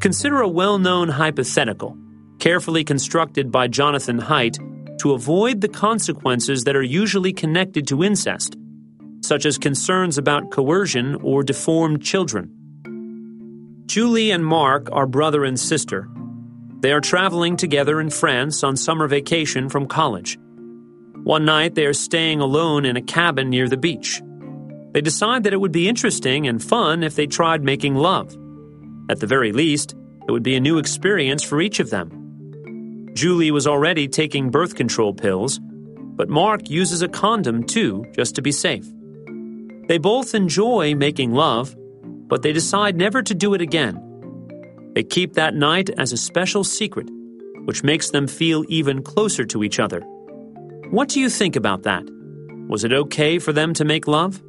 Consider a well known hypothetical, carefully constructed by Jonathan Haidt, to avoid the consequences that are usually connected to incest, such as concerns about coercion or deformed children. Julie and Mark are brother and sister. They are traveling together in France on summer vacation from college. One night, they are staying alone in a cabin near the beach. They decide that it would be interesting and fun if they tried making love. At the very least, it would be a new experience for each of them. Julie was already taking birth control pills, but Mark uses a condom too, just to be safe. They both enjoy making love, but they decide never to do it again. They keep that night as a special secret, which makes them feel even closer to each other. What do you think about that? Was it okay for them to make love?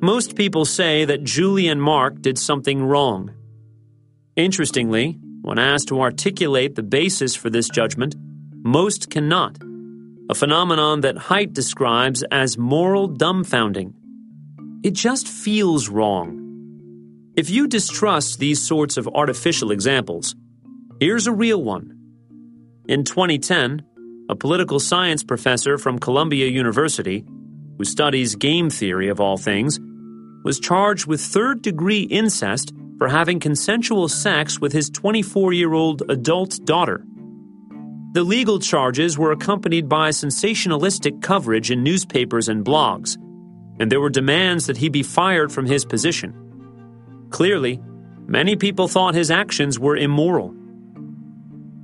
Most people say that Julie and Mark did something wrong. Interestingly, when asked to articulate the basis for this judgment, most cannot, a phenomenon that Haidt describes as moral dumbfounding. It just feels wrong. If you distrust these sorts of artificial examples, here's a real one. In 2010, a political science professor from Columbia University, who studies game theory of all things, was charged with third degree incest for having consensual sex with his 24 year old adult daughter. The legal charges were accompanied by sensationalistic coverage in newspapers and blogs, and there were demands that he be fired from his position. Clearly, many people thought his actions were immoral.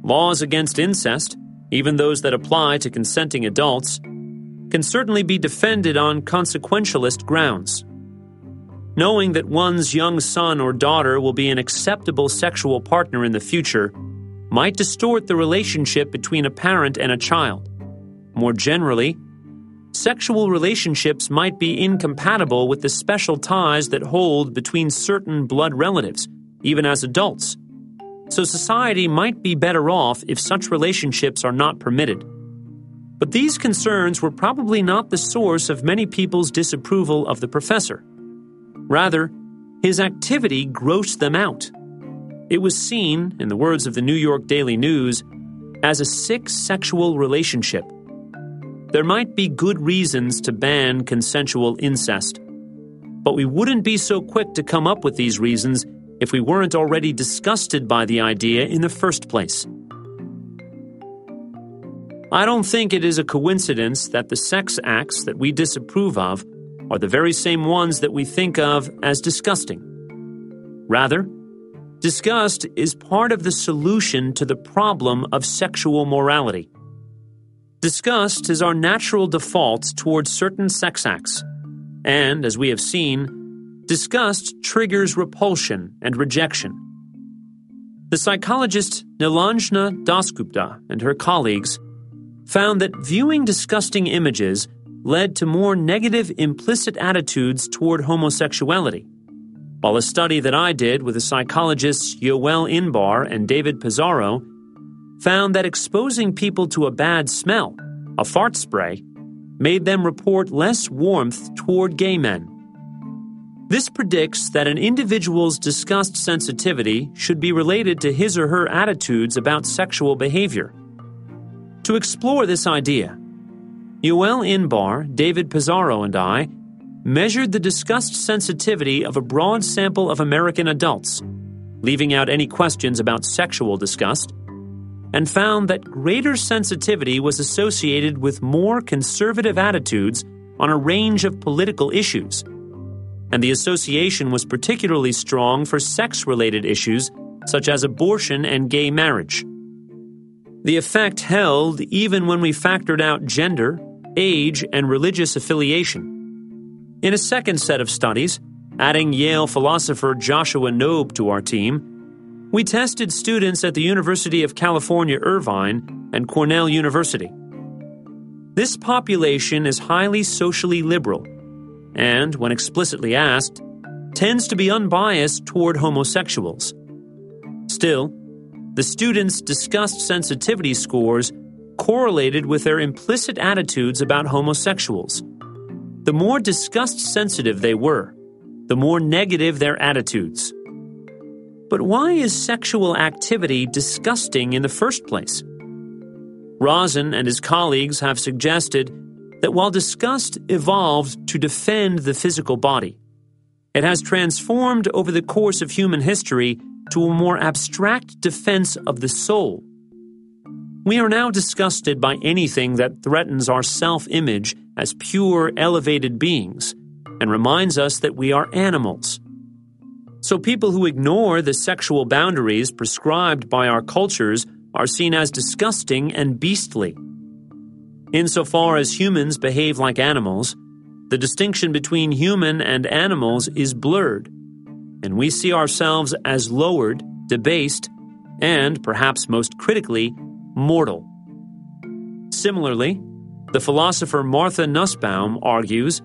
Laws against incest even those that apply to consenting adults, can certainly be defended on consequentialist grounds. Knowing that one's young son or daughter will be an acceptable sexual partner in the future might distort the relationship between a parent and a child. More generally, sexual relationships might be incompatible with the special ties that hold between certain blood relatives, even as adults so society might be better off if such relationships are not permitted. But these concerns were probably not the source of many people's disapproval of the professor. Rather, his activity grossed them out. It was seen, in the words of the New York Daily News, as a sick sexual relationship. There might be good reasons to ban consensual incest, but we wouldn't be so quick to come up with these reasons if we weren't already disgusted by the idea in the first place. I don't think it is a coincidence that the sex acts that we disapprove of are the very same ones that we think of as disgusting. Rather, disgust is part of the solution to the problem of sexual morality. Disgust is our natural default towards certain sex acts, and, as we have seen, Disgust triggers repulsion and rejection. The psychologist Nilanjana Dasgupta and her colleagues found that viewing disgusting images led to more negative implicit attitudes toward homosexuality. While a study that I did with the psychologists Yoel Inbar and David Pizarro found that exposing people to a bad smell, a fart spray, made them report less warmth toward gay men. This predicts that an individual's disgust sensitivity should be related to his or her attitudes about sexual behavior. To explore this idea, Yoel Inbar, David Pizarro, and I measured the disgust sensitivity of a broad sample of American adults, leaving out any questions about sexual disgust, and found that greater sensitivity was associated with more conservative attitudes on a range of political issues and the association was particularly strong for sex related issues such as abortion and gay marriage. The effect held even when we factored out gender, age, and religious affiliation. In a second set of studies, adding Yale philosopher Joshua Knobe to our team, we tested students at the University of California, Irvine, and Cornell University. This population is highly socially liberal and, when explicitly asked, tends to be unbiased toward homosexuals. Still, the students' disgust sensitivity scores correlated with their implicit attitudes about homosexuals. The more disgust sensitive they were, the more negative their attitudes. But why is sexual activity disgusting in the first place? Rozin and his colleagues have suggested that while disgust evolved to defend the physical body, it has transformed over the course of human history to a more abstract defense of the soul. We are now disgusted by anything that threatens our self image as pure, elevated beings and reminds us that we are animals. So, people who ignore the sexual boundaries prescribed by our cultures are seen as disgusting and beastly. Insofar as humans behave like animals, the distinction between human and animals is blurred, and we see ourselves as lowered, debased, and, perhaps most critically, mortal. Similarly, the philosopher Martha Nussbaum argues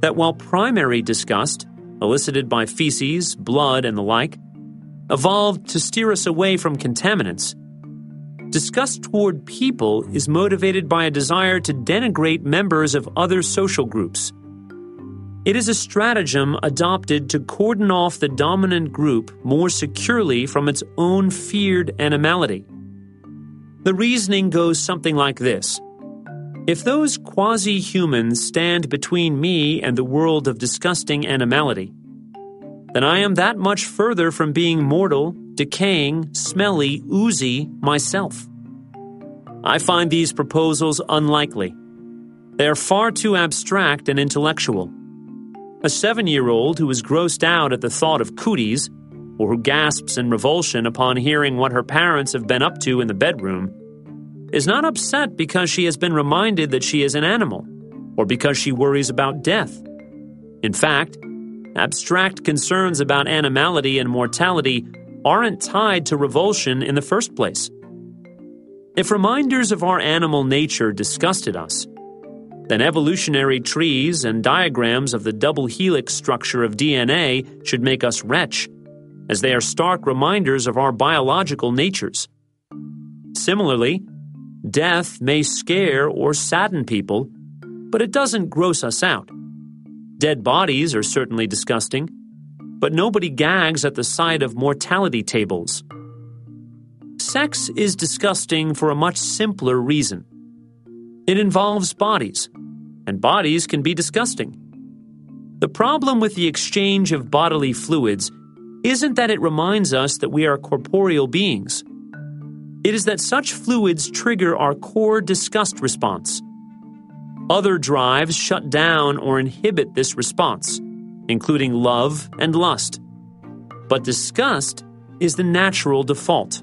that while primary disgust, elicited by feces, blood, and the like, evolved to steer us away from contaminants, disgust toward people is motivated by a desire to denigrate members of other social groups. It is a stratagem adopted to cordon off the dominant group more securely from its own feared animality. The reasoning goes something like this If those quasi humans stand between me and the world of disgusting animality, then I am that much further from being mortal decaying, smelly, oozy myself. I find these proposals unlikely. They are far too abstract and intellectual. A seven year old who is grossed out at the thought of cooties, or who gasps in revulsion upon hearing what her parents have been up to in the bedroom, is not upset because she has been reminded that she is an animal, or because she worries about death. In fact, abstract concerns about animality and mortality aren't tied to revulsion in the first place. If reminders of our animal nature disgusted us, then evolutionary trees and diagrams of the double helix structure of DNA should make us retch, as they are stark reminders of our biological natures. Similarly, death may scare or sadden people, but it doesn't gross us out. Dead bodies are certainly disgusting, but nobody gags at the sight of mortality tables. Sex is disgusting for a much simpler reason. It involves bodies, and bodies can be disgusting. The problem with the exchange of bodily fluids isn't that it reminds us that we are corporeal beings. It is that such fluids trigger our core disgust response. Other drives shut down or inhibit this response including love and lust. But disgust is the natural default.